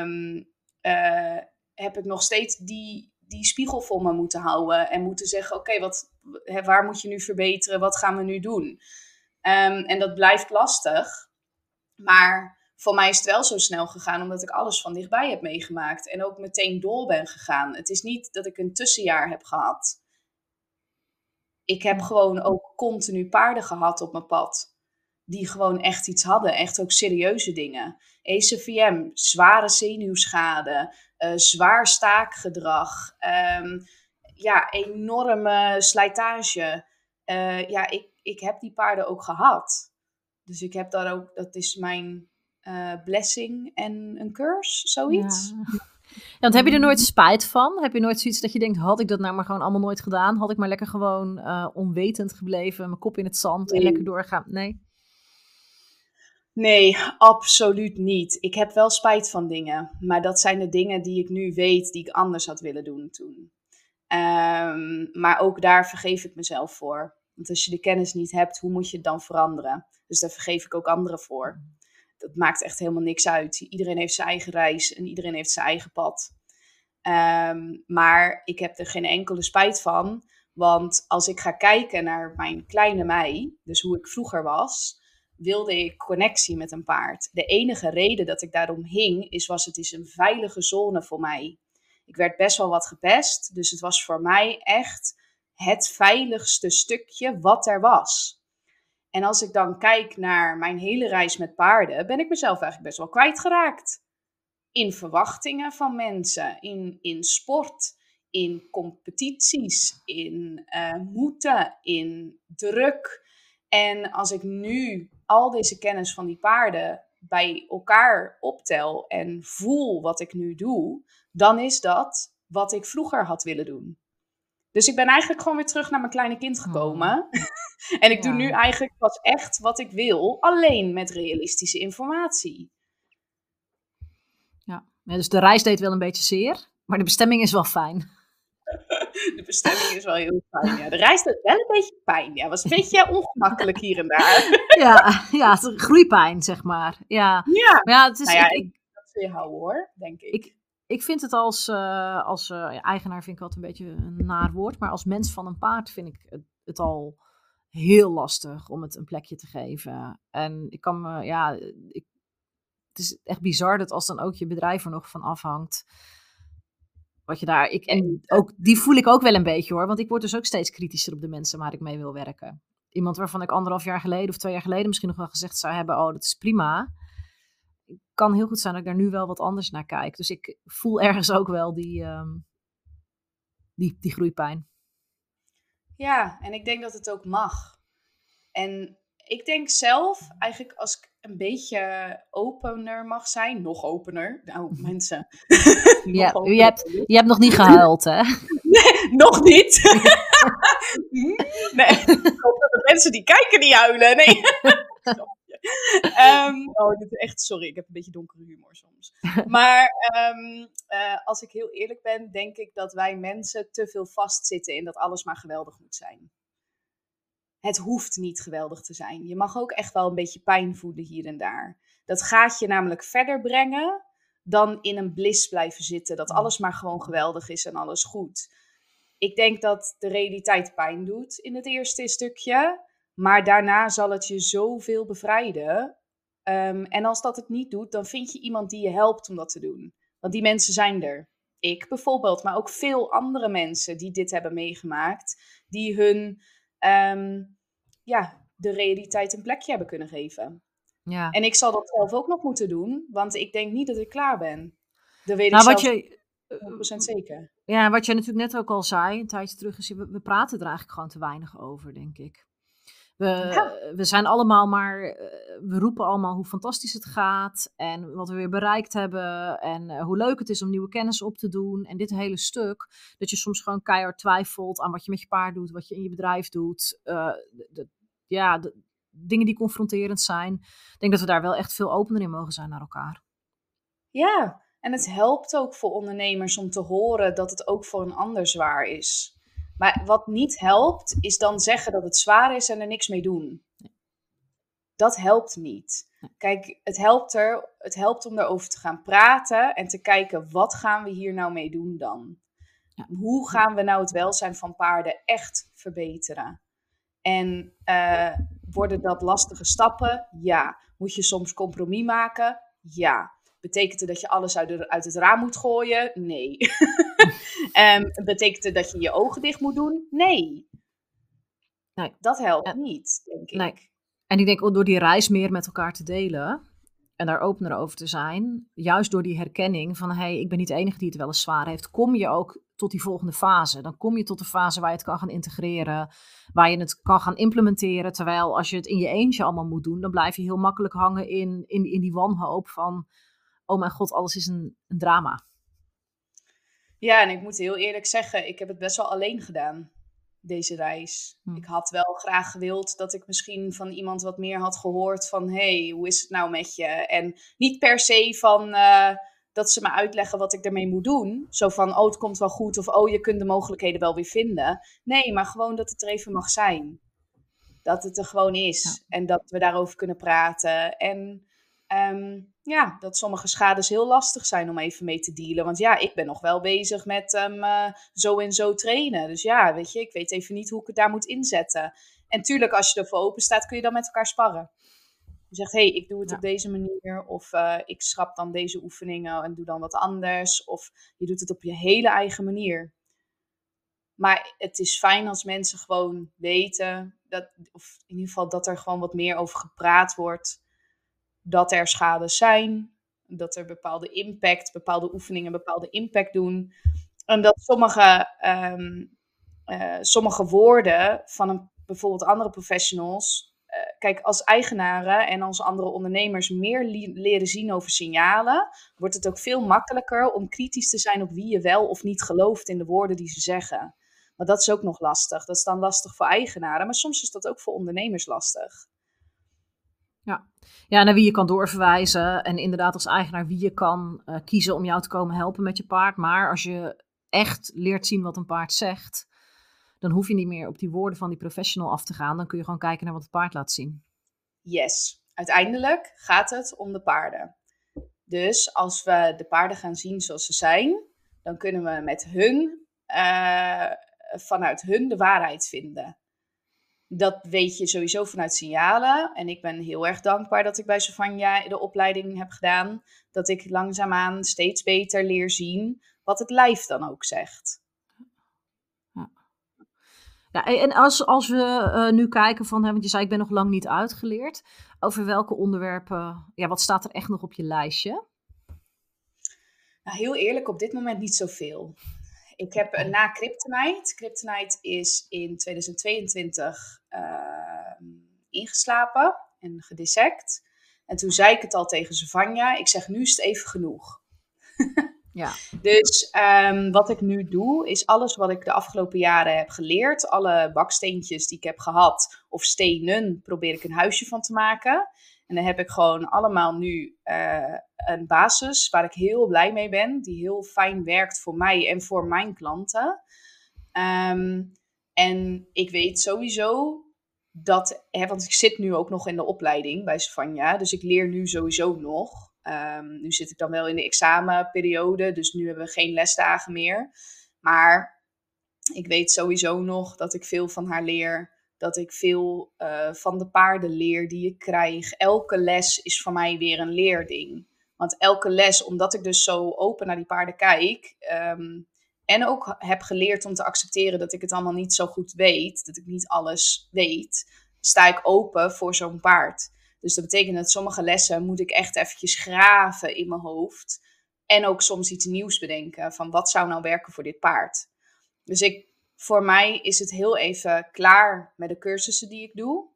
um, uh, heb ik nog steeds die, die spiegel voor me moeten houden. En moeten zeggen: oké, waar moet je nu verbeteren? Wat gaan we nu doen? Um, en dat blijft lastig. Maar voor mij is het wel zo snel gegaan, omdat ik alles van dichtbij heb meegemaakt. En ook meteen door ben gegaan. Het is niet dat ik een tussenjaar heb gehad. Ik heb gewoon ook continu paarden gehad op mijn pad. Die gewoon echt iets hadden. Echt ook serieuze dingen. ECVM, zware zenuwschade, uh, zwaar staakgedrag, um, ja, enorme slijtage. Uh, ja, ik, ik heb die paarden ook gehad. Dus ik heb daar ook, dat is mijn uh, blessing en een curse, zoiets. Ja. Ja, want heb je er nooit spijt van? Heb je nooit zoiets dat je denkt, had ik dat nou maar gewoon allemaal nooit gedaan? Had ik maar lekker gewoon uh, onwetend gebleven, mijn kop in het zand nee. en lekker doorgaan? Nee. Nee, absoluut niet. Ik heb wel spijt van dingen, maar dat zijn de dingen die ik nu weet die ik anders had willen doen toen. Um, maar ook daar vergeef ik mezelf voor. Want als je de kennis niet hebt, hoe moet je het dan veranderen? Dus daar vergeef ik ook anderen voor. Dat maakt echt helemaal niks uit. Iedereen heeft zijn eigen reis en iedereen heeft zijn eigen pad. Um, maar ik heb er geen enkele spijt van. Want als ik ga kijken naar mijn kleine mij, dus hoe ik vroeger was, wilde ik connectie met een paard. De enige reden dat ik daarom hing, is was het is een veilige zone voor mij. Ik werd best wel wat gepest, dus het was voor mij echt het veiligste stukje wat er was. En als ik dan kijk naar mijn hele reis met paarden, ben ik mezelf eigenlijk best wel kwijtgeraakt. In verwachtingen van mensen, in, in sport, in competities, in uh, moeten, in druk. En als ik nu al deze kennis van die paarden bij elkaar optel en voel wat ik nu doe, dan is dat wat ik vroeger had willen doen. Dus ik ben eigenlijk gewoon weer terug naar mijn kleine kind oh. gekomen. en ik doe nu eigenlijk pas echt wat ik wil, alleen met realistische informatie. Ja. ja, dus de reis deed wel een beetje zeer, maar de bestemming is wel fijn. de bestemming is wel heel fijn. Ja. De reis deed wel een beetje pijn. Ja, was een beetje ongemakkelijk hier en daar. ja, ja, groeipijn, zeg maar. Ja, ja. Maar ja het is, nou ja, ik, ik, dat zul je houden hoor, denk ik. ik ik vind het als, uh, als uh, eigenaar vind ik altijd een beetje een naar woord. Maar als mens van een paard vind ik het, het, al heel lastig om het een plekje te geven. En ik kan me, ja, ik, het is echt bizar dat als dan ook je bedrijf er nog van afhangt. Wat je daar, ik, en ook, die voel ik ook wel een beetje hoor. Want ik word dus ook steeds kritischer op de mensen waar ik mee wil werken. Iemand waarvan ik anderhalf jaar geleden of twee jaar geleden misschien nog wel gezegd zou hebben: Oh, dat is prima kan heel goed zijn dat ik daar nu wel wat anders naar kijk. Dus ik voel ergens ook wel die, um, die, die groeipijn. Ja, en ik denk dat het ook mag. En ik denk zelf, eigenlijk als ik een beetje opener mag zijn, nog opener. Nou, mensen. ja, je, hebt, je hebt nog niet gehuild, hè? Nee, nog niet. nee, ik hoop dat de mensen die kijken niet huilen. Nee. Um, oh, dit is echt, sorry, ik heb een beetje donkere humor soms. Maar um, uh, als ik heel eerlijk ben, denk ik dat wij mensen te veel vastzitten in dat alles maar geweldig moet zijn. Het hoeft niet geweldig te zijn. Je mag ook echt wel een beetje pijn voelen hier en daar. Dat gaat je namelijk verder brengen dan in een bliss blijven zitten. Dat alles maar gewoon geweldig is en alles goed. Ik denk dat de realiteit pijn doet in het eerste stukje. Maar daarna zal het je zoveel bevrijden. Um, en als dat het niet doet, dan vind je iemand die je helpt om dat te doen. Want die mensen zijn er. Ik bijvoorbeeld, maar ook veel andere mensen die dit hebben meegemaakt. Die hun, um, ja, de realiteit een plekje hebben kunnen geven. Ja. En ik zal dat zelf ook nog moeten doen, want ik denk niet dat ik klaar ben. Dat weet nou, ik wat je, 100% zeker. Ja, wat je natuurlijk net ook al zei, een tijdje terug, is we, we praten er eigenlijk gewoon te weinig over, denk ik. We, we zijn allemaal maar, eh, we roepen allemaal hoe fantastisch het gaat en wat we weer bereikt hebben en eh, hoe leuk het is om nieuwe kennis op te doen. En dit hele stuk, dat je soms gewoon keihard twijfelt aan wat je met je paard doet, wat je in je bedrijf doet. Uh, de, ja, de, dingen die confronterend zijn. Ik denk dat we daar wel echt veel opener in mogen zijn naar elkaar. Ja, en het helpt ook voor ondernemers om te horen dat het ook voor een ander zwaar is. Maar wat niet helpt, is dan zeggen dat het zwaar is en er niks mee doen. Dat helpt niet. Kijk, het helpt, er, het helpt om erover te gaan praten en te kijken wat gaan we hier nou mee doen dan? Hoe gaan we nou het welzijn van paarden echt verbeteren? En uh, worden dat lastige stappen? Ja. Moet je soms compromis maken? Ja. Betekent het dat je alles uit, uit het raam moet gooien? Nee. um, betekent het dat je je ogen dicht moet doen? Nee. nee. Dat helpt niet, denk ik. Nee. En ik denk ook door die reis meer met elkaar te delen en daar opener over te zijn, juist door die herkenning van hé, hey, ik ben niet de enige die het wel eens zwaar heeft, kom je ook tot die volgende fase. Dan kom je tot de fase waar je het kan gaan integreren, waar je het kan gaan implementeren. Terwijl als je het in je eentje allemaal moet doen, dan blijf je heel makkelijk hangen in, in, in die wanhoop van oh mijn god, alles is een, een drama. Ja, en ik moet heel eerlijk zeggen, ik heb het best wel alleen gedaan, deze reis. Hm. Ik had wel graag gewild dat ik misschien van iemand wat meer had gehoord van, hey, hoe is het nou met je? En niet per se van uh, dat ze me uitleggen wat ik ermee moet doen. Zo van, oh, het komt wel goed of oh, je kunt de mogelijkheden wel weer vinden. Nee, maar gewoon dat het er even mag zijn. Dat het er gewoon is en dat we daarover kunnen praten. En um, ja, dat sommige schades heel lastig zijn om even mee te dealen. Want ja, ik ben nog wel bezig met um, zo en zo trainen. Dus ja, weet je, ik weet even niet hoe ik het daar moet inzetten. En tuurlijk, als je ervoor open staat, kun je dan met elkaar sparren. Je zegt, hé, hey, ik doe het op deze manier. Of uh, ik schrap dan deze oefeningen en doe dan wat anders. Of je doet het op je hele eigen manier. Maar het is fijn als mensen gewoon weten, dat, of in ieder geval dat er gewoon wat meer over gepraat wordt dat er schades zijn, dat er bepaalde impact, bepaalde oefeningen bepaalde impact doen. En dat sommige, um, uh, sommige woorden van een, bijvoorbeeld andere professionals, uh, kijk, als eigenaren en als andere ondernemers meer leren zien over signalen, wordt het ook veel makkelijker om kritisch te zijn op wie je wel of niet gelooft in de woorden die ze zeggen. Maar dat is ook nog lastig. Dat is dan lastig voor eigenaren, maar soms is dat ook voor ondernemers lastig. Ja. ja, naar wie je kan doorverwijzen. En inderdaad als eigenaar wie je kan uh, kiezen om jou te komen helpen met je paard. Maar als je echt leert zien wat een paard zegt, dan hoef je niet meer op die woorden van die professional af te gaan. Dan kun je gewoon kijken naar wat het paard laat zien. Yes, uiteindelijk gaat het om de paarden. Dus als we de paarden gaan zien zoals ze zijn, dan kunnen we met hun, uh, vanuit hun de waarheid vinden dat weet je sowieso vanuit signalen. En ik ben heel erg dankbaar dat ik bij Savanja de opleiding heb gedaan. Dat ik langzaamaan steeds beter leer zien wat het lijf dan ook zegt. Ja, en als, als we uh, nu kijken van, hè, want je zei ik ben nog lang niet uitgeleerd. Over welke onderwerpen, ja, wat staat er echt nog op je lijstje? Nou, heel eerlijk, op dit moment niet zoveel. Ik heb uh, na Kryptonite. Kryptonite is in 2022 uh, ehm, ingeslapen en gedissect. En toen zei ik het al tegen Savanja. Ik zeg, nu is het even genoeg. ja. Dus um, wat ik nu doe, is alles wat ik de afgelopen jaren heb geleerd. Alle baksteentjes die ik heb gehad, of stenen, probeer ik een huisje van te maken. En dan heb ik gewoon allemaal nu uh, een basis waar ik heel blij mee ben, die heel fijn werkt voor mij en voor mijn klanten. Um, en ik weet sowieso dat, hè, want ik zit nu ook nog in de opleiding bij Savanja, dus ik leer nu sowieso nog. Um, nu zit ik dan wel in de examenperiode, dus nu hebben we geen lesdagen meer. Maar ik weet sowieso nog dat ik veel van haar leer. Dat ik veel uh, van de paarden leer die ik krijg. Elke les is voor mij weer een leerding. Want elke les, omdat ik dus zo open naar die paarden kijk. Um, en ook heb geleerd om te accepteren dat ik het allemaal niet zo goed weet. Dat ik niet alles weet. Sta ik open voor zo'n paard. Dus dat betekent dat sommige lessen moet ik echt eventjes graven in mijn hoofd. En ook soms iets nieuws bedenken. Van wat zou nou werken voor dit paard? Dus ik, voor mij is het heel even klaar met de cursussen die ik doe.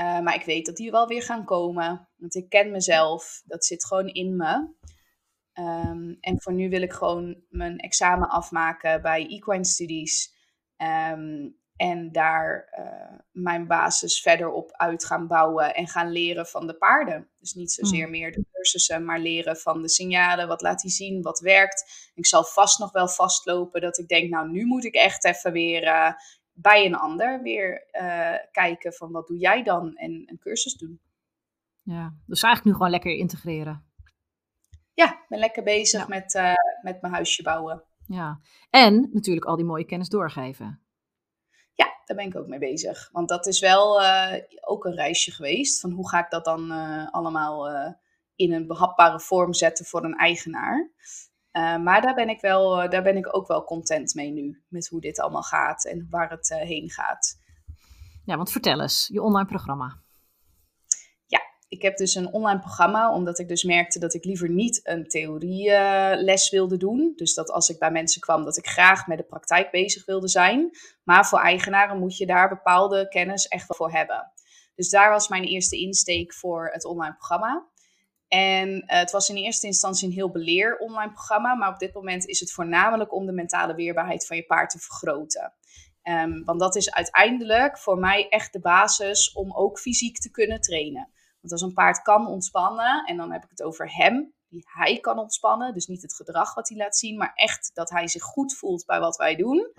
Uh, maar ik weet dat die wel weer gaan komen. Want ik ken mezelf. Dat zit gewoon in me. Um, en voor nu wil ik gewoon mijn examen afmaken bij Equine Studies. Um, en daar uh, mijn basis verder op uit gaan bouwen en gaan leren van de paarden. Dus niet zozeer mm. meer de cursussen, maar leren van de signalen. Wat laat hij zien, wat werkt. Ik zal vast nog wel vastlopen dat ik denk, nou nu moet ik echt even weer uh, bij een ander weer uh, kijken van wat doe jij dan en een cursus doen. Ja, dus eigenlijk nu gewoon lekker integreren. Ja, ik ben lekker bezig met, met mijn huisje bouwen. Ja, en natuurlijk al die mooie kennis doorgeven daar ben ik ook mee bezig. Want dat is wel uh, ook een reisje geweest. Van hoe ga ik dat dan uh, allemaal uh, in een behapbare vorm zetten voor een eigenaar. maar daar ben, ik wel, daar ben ik ook wel content mee nu. Met hoe dit allemaal gaat en waar het heen gaat. Ja, want vertel eens, je online programma ik heb dus een online programma, omdat ik dus merkte dat ik liever niet een theorieles wilde doen. Dus dat als ik bij mensen kwam, dat ik graag met de praktijk bezig wilde zijn. Maar voor eigenaren moet je daar bepaalde kennis echt wel voor hebben. Dus daar was mijn eerste insteek voor het online programma. En uh, het was in eerste instantie een heel beleer online programma, maar op dit moment is het voornamelijk om de mentale weerbaarheid van je paard te vergroten. Um, want dat is uiteindelijk voor mij echt de basis om ook fysiek te kunnen trainen. Want als een paard kan ontspannen, en dan heb ik het over hem, die hij kan ontspannen, dus niet het gedrag wat hij laat zien, maar echt dat hij zich goed voelt bij wat wij doen.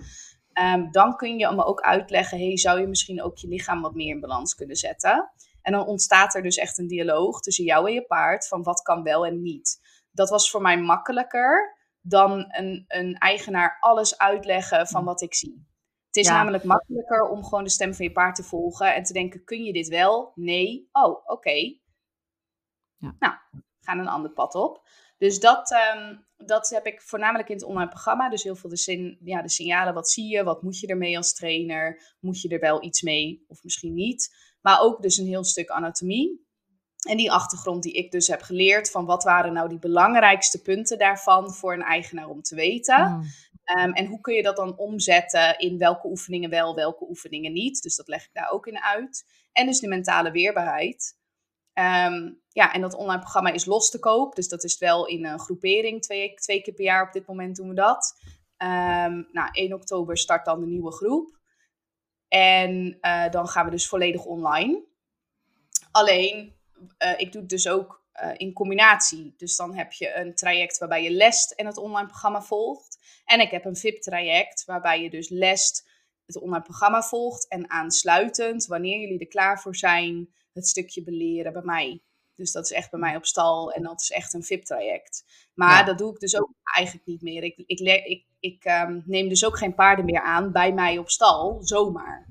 Um, dan kun je hem ook uitleggen, hey, zou je misschien ook je lichaam wat meer in balans kunnen zetten? En dan ontstaat er dus echt een dialoog tussen jou en je paard van wat kan wel en niet. Dat was voor mij makkelijker dan een, een eigenaar alles uitleggen van wat ik zie. Het is namelijk makkelijker om gewoon de stem van je paard te volgen en te denken: kun je dit wel? Nee. Oh, oké. Ja. Nou, gaan een ander pad op. Dus dat, um, dat heb ik voornamelijk in het online programma. Dus heel veel de, zin, ja, de signalen. Wat zie je? Wat moet je ermee als trainer? Moet je er wel iets mee of misschien niet? Maar ook dus een heel stuk anatomie. En die achtergrond die ik dus heb geleerd van wat waren nou die belangrijkste punten daarvan voor een eigenaar om te weten. Mm. Um, en hoe kun je dat dan omzetten in welke oefeningen wel, welke oefeningen niet. Dus dat leg ik daar ook in uit. En dus de mentale weerbaarheid. Um, ja, en dat online programma is los te koop. Dus dat is wel in een groepering. Twee, twee keer per jaar op dit moment doen we dat. Um, nou, 1 oktober start dan de nieuwe groep. En uh, dan gaan we dus volledig online. Alleen, uh, ik doe het dus ook uh, in combinatie. Dus dan heb je een traject waarbij je lest en het online programma volgt. En ik heb een VIP-traject waarbij je dus lest, het online programma volgt en aansluitend, wanneer jullie er klaar voor zijn, het stukje beleren bij mij. Dus dat is echt bij mij op stal en dat is echt een VIP-traject. Maar dat doe ik dus ook eigenlijk niet meer. Ik, ik, ik, ik um, neem dus ook geen paarden meer aan bij mij op stal, zomaar.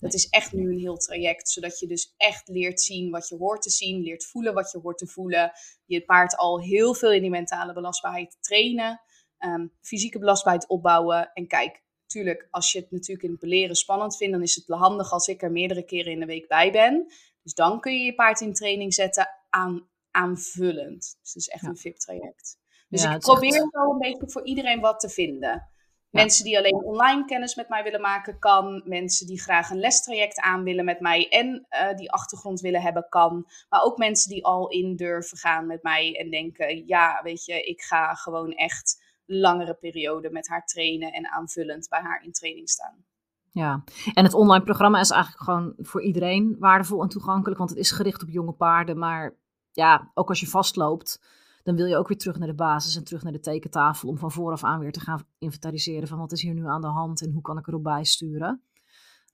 Dat is echt nu een heel traject, zodat je dus echt leert zien wat je hoort te zien, leert voelen wat je hoort te voelen. Je paard al heel veel in die mentale belastbaarheid trainen um, fysieke belastbaarheid opbouwen. En kijk, natuurlijk, als je het natuurlijk in het beleren spannend vindt, dan is het handig als ik er meerdere keren in de week bij ben. Dus dan kun je je paard in training zetten aan, aanvullend. Dus dat is echt een VIP-traject. Dus ik probeer echt... wel een beetje voor iedereen wat te vinden. Mensen die alleen online kennis met mij willen maken, kan. Mensen die graag een lestraject aan willen met mij en uh, die achtergrond willen hebben, kan. Maar ook mensen die al in durven gaan met mij en denken: ja, weet je, ik ga gewoon echt langere periode met haar trainen en aanvullend bij haar in training staan. Ja, en het online programma is eigenlijk gewoon voor iedereen waardevol en toegankelijk, want het is gericht op jonge paarden. Maar ja, ook als je vastloopt, dan wil je ook weer terug naar de basis en terug naar de tekentafel om van vooraf aan weer te gaan inventariseren van wat is hier nu aan de hand en hoe kan ik erop bijsturen.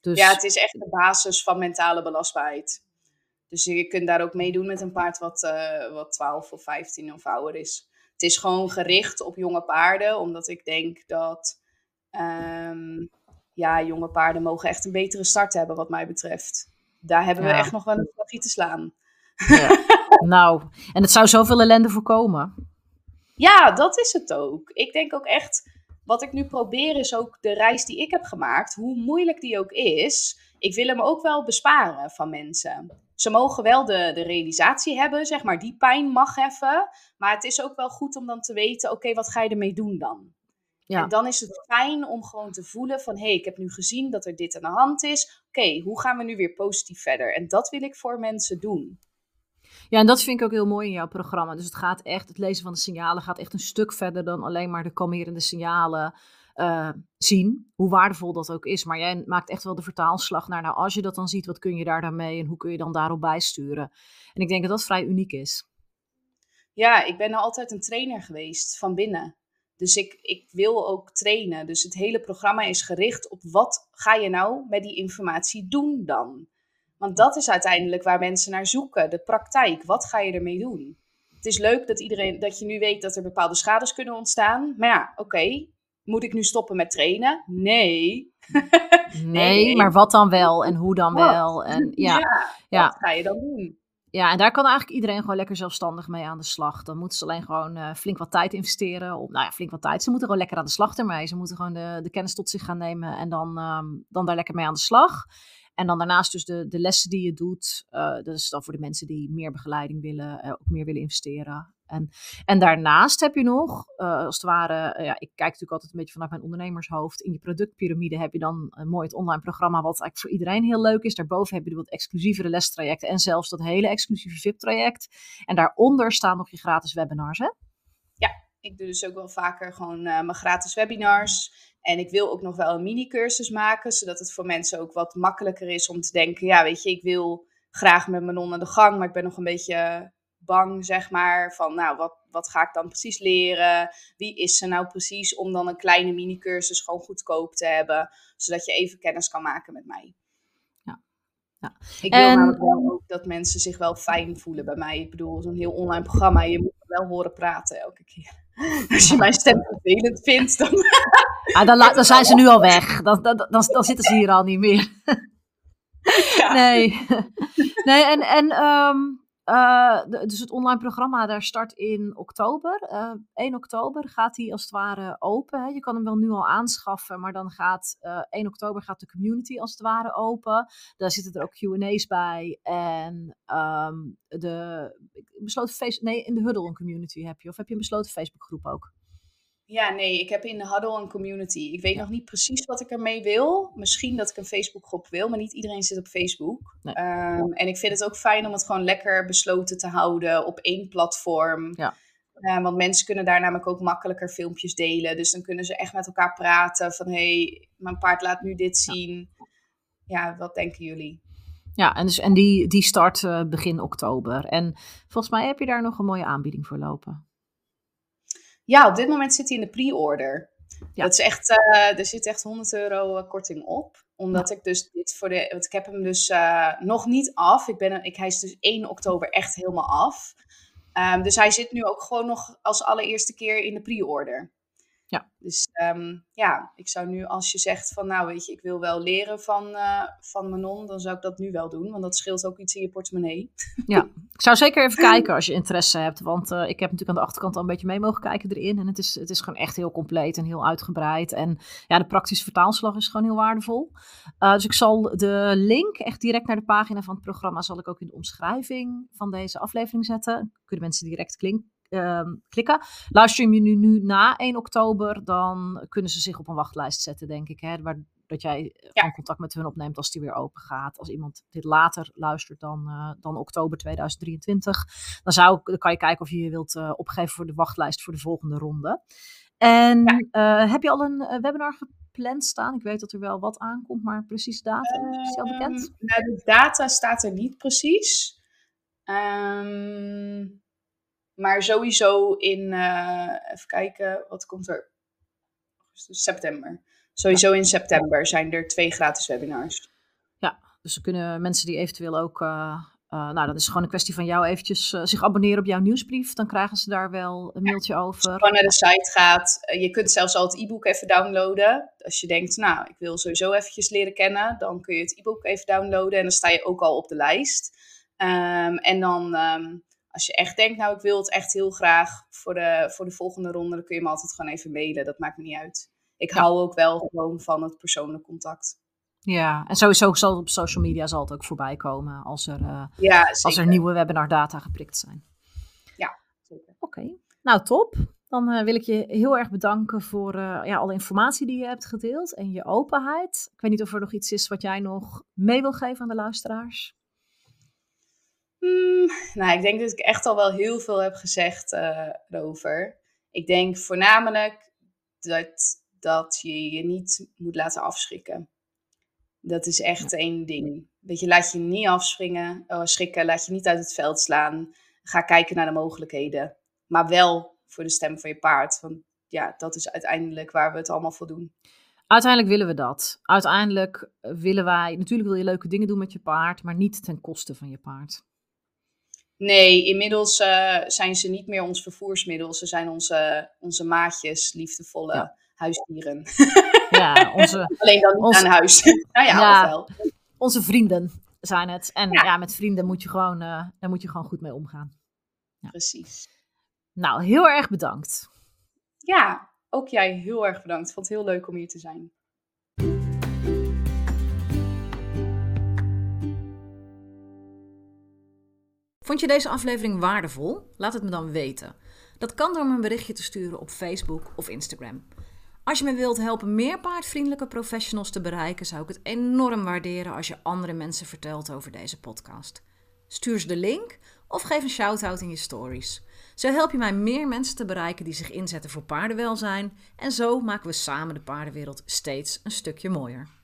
Dus... Ja, het is echt de basis van mentale belastbaarheid. Dus je kunt daar ook meedoen met een paard wat, uh, wat 12 of 15 of ouder is. Het is gewoon gericht op jonge paarden, omdat ik denk dat ehm, ja, jonge paarden mogen echt een betere start hebben, wat mij betreft. Daar hebben we echt nog wel een slagje te slaan. Ja. nou, en het zou zoveel ellende voorkomen. Ja, dat is het ook. Ik denk ook echt, wat ik nu probeer is ook de reis die ik heb gemaakt, hoe moeilijk die ook is, ik wil hem ook wel besparen van mensen. Ze mogen wel de, de realisatie hebben, zeg maar, die pijn mag even. Maar het is ook wel goed om dan te weten, oké, wat ga je ermee doen dan? Ja. En dan is het fijn om gewoon te voelen van, hé, hey, ik heb nu gezien dat er dit aan de hand is. Oké, hoe gaan we nu weer positief verder? En dat wil ik voor mensen doen. Ja, en dat vind ik ook heel mooi in jouw programma. Dus het gaat echt, het lezen van de signalen gaat echt een stuk verder dan alleen maar de kalmerende signalen uh, zien. Hoe waardevol dat ook is. Maar jij maakt echt wel de vertaalslag naar, nou, als je dat dan ziet, wat kun je daar dan mee en hoe kun je dan daarop bijsturen? En ik denk dat dat vrij uniek is. Ja, ik ben altijd een trainer geweest van binnen. Dus ik, ik wil ook trainen. Dus het hele programma is gericht op wat ga je nou met die informatie doen dan? Want dat is uiteindelijk waar mensen naar zoeken, de praktijk. Wat ga je ermee doen? Het is leuk dat, iedereen, dat je nu weet dat er bepaalde schades kunnen ontstaan. Maar ja, oké, moet ik nu stoppen met trainen? Nee. nee, maar wat dan wel en hoe dan wel? En, ja, ja, wat ga je dan doen? Ja, en daar kan eigenlijk iedereen gewoon lekker zelfstandig mee aan de slag. Dan moeten ze alleen gewoon uh, flink wat tijd investeren. Op, nou ja, flink wat tijd. Ze moeten gewoon lekker aan de slag ermee. Ze moeten gewoon de, de kennis tot zich gaan nemen en dan, um, dan daar lekker mee aan de slag. En dan daarnaast dus de, de lessen die je doet. Uh, dat is dan voor de mensen die meer begeleiding willen, uh, ook meer willen investeren. En, en daarnaast heb je nog, uh, als het ware, ja, ik kijk natuurlijk altijd een beetje vanuit mijn ondernemershoofd. In je productpyramide heb je dan een mooi het online programma, wat eigenlijk voor iedereen heel leuk is. Daarboven heb je de wat exclusievere lestrajecten en zelfs dat hele exclusieve VIP-traject. En daaronder staan nog je gratis webinars, hè? Ja, ik doe dus ook wel vaker gewoon mijn gratis webinars. En ik wil ook nog wel een mini-cursus maken, zodat het voor mensen ook wat makkelijker is om te denken: ja, weet je, ik wil graag met mijn non aan de gang, maar ik ben nog een beetje bang, zeg maar, van nou, wat, wat ga ik dan precies leren? Wie is ze nou precies om dan een kleine mini-cursus gewoon goedkoop te hebben, zodat je even kennis kan maken met mij. Ja. ja. Ik wil en... namelijk wel ook dat mensen zich wel fijn voelen bij mij. Ik bedoel, zo'n heel online programma, je moet wel horen praten elke keer. Als je mijn stem vervelend vindt, dan... Ah, dan, dan, zijn ze nu al weg. Dan, dan, dan, dan zitten ze hier al niet meer. Nee. Nee, en, en um, uh, dus het online programma, daar start in oktober. Uh, eh, 1 oktober gaat hij als het ware open. Hè. Je kan hem wel nu al aanschaffen, maar dan gaat uh, eh, 1 oktober gaat de community als het ware open. Daar zitten er ook Q&A's bij. En um, de besloten face nee, in de Huddle een community heb je. Of heb je een besloten Facebookgroep ook? Ja, nee, ik heb in de Huddle een community. Ik weet nog niet precies wat ik ermee wil. Misschien dat ik een Facebookgroep wil, maar niet iedereen zit op Facebook. Ehm, en ik vind het ook fijn om het gewoon lekker besloten te houden op één platform. Ja. Uh, want mensen kunnen daar namelijk ook makkelijker filmpjes delen. Dus dan kunnen ze echt met elkaar praten van... hé, hey, mijn paard laat nu dit zien. Ja, wat denken jullie? Ja, en, dus, en die, die start uh, begin oktober. En volgens mij heb je daar nog een mooie aanbieding voor lopen. Ja, op dit moment zit hij in de pre-order. Ja. Dat is echt, uh, er zit echt 100 euro eh, korting op. Omdat ik dus dit voor de. Want ik heb hem dus uh, nog niet af. Ik ben, ik, hij is dus 1 oktober echt helemaal af. Um, dus hij zit nu ook gewoon nog als allereerste keer in de pre-order. Ja. Dus um, ja, ik zou nu als je zegt van nou weet je, ik wil wel leren van, uh, van Manon, dan zou ik dat nu wel doen. Want dat scheelt ook iets in je portemonnee. Ja, ik zou zeker even kijken als je interesse hebt. Want uh, ik heb natuurlijk aan de achterkant al een beetje mee mogen kijken erin. En het is, het is gewoon echt heel compleet en heel uitgebreid. En ja, de praktische vertaalslag is gewoon heel waardevol. Uh, dus ik zal de link echt direct naar de pagina van het programma zal ik ook in de omschrijving van deze aflevering zetten. Kunnen mensen direct klinken uh, klikken. Livestream je nu, nu na 1 oktober, dan kunnen ze zich op een wachtlijst zetten, denk ik. Hè, waar, dat jij ja. contact met hun opneemt als die weer open gaat. Als iemand dit later luistert dan, uh, dan oktober 2023, dan, zou, dan kan je kijken of je je wilt uh, opgeven voor de wachtlijst voor de volgende ronde. En ja. uh, heb je al een webinar gepland staan? Ik weet dat er wel wat aankomt, maar precies datum is die al bekend? Nou, de data staat er niet precies. Um, maar sowieso in, uh, even kijken, wat komt er? September. Sowieso in september zijn er twee gratis webinars. Ja, dus dan kunnen mensen die eventueel ook uh, uh, nou, dat is gewoon een kwestie van jou eventjes zich abonneren op jouw nieuwsbrief. Dan krijgen ze daar wel een mailtje over. Als je gewoon naar de site gaat. Je kunt zelfs al het e-book even downloaden. Als je denkt, nou, ik wil sowieso eventjes leren kennen. Dan kun je het e-book even downloaden. En dan sta je ook al op de lijst. Um, en dan, um, als je echt denkt, nou, ik wil het echt heel graag voor de, voor de volgende ronde. Dan kun je me altijd gewoon even mailen. Dat maakt me niet uit. Ik ja. hou ook wel gewoon van het persoonlijk contact. Ja, en sowieso zal op social media zal het ook voorbij komen als er, uh, ja, als er nieuwe webinardata geprikt zijn. Ja, zeker. Oké, okay. nou top. Dan uh, wil ik je heel erg bedanken voor uh, ja, alle informatie die je hebt gedeeld en je openheid. Ik weet niet of er nog iets is wat jij nog mee wil geven aan de luisteraars. Hmm, nou, ik denk dat ik echt al wel heel veel heb gezegd erover. Ik denk voornamelijk dat, dat je je niet moet laten afschrikken. Dat is echt één ding. Weet je, laat je niet afspringen, uh, schrikken, laat je niet uit het veld slaan. Ga kijken naar de mogelijkheden. Maar wel voor de stem van je paard. Want ja, dat is uiteindelijk waar we het allemaal voor doen. Uiteindelijk willen we dat. Uiteindelijk willen wij, natuurlijk wil je leuke dingen doen met je paard, maar niet ten koste van je paard. Nee, inmiddels uh, zijn ze niet meer ons vervoersmiddel. Ze zijn onze, onze maatjes, liefdevolle ja. huisdieren. Ja, onze, Alleen dan niet onze, aan huis. nou ja, ja wel. Onze vrienden zijn het. En ja, ja met vrienden moet je gewoon, uh, daar moet je gewoon goed mee omgaan. Ja. Precies. Nou, heel erg bedankt. Ja, ook jij heel erg bedankt. Ik vond het heel leuk om hier te zijn. Vond je deze aflevering waardevol? Laat het me dan weten. Dat kan door me een berichtje te sturen op Facebook of Instagram. Als je me wilt helpen meer paardvriendelijke professionals te bereiken, zou ik het enorm waarderen als je andere mensen vertelt over deze podcast. Stuur ze de link of geef een shout-out in je stories. Zo help je mij meer mensen te bereiken die zich inzetten voor paardenwelzijn en zo maken we samen de paardenwereld steeds een stukje mooier.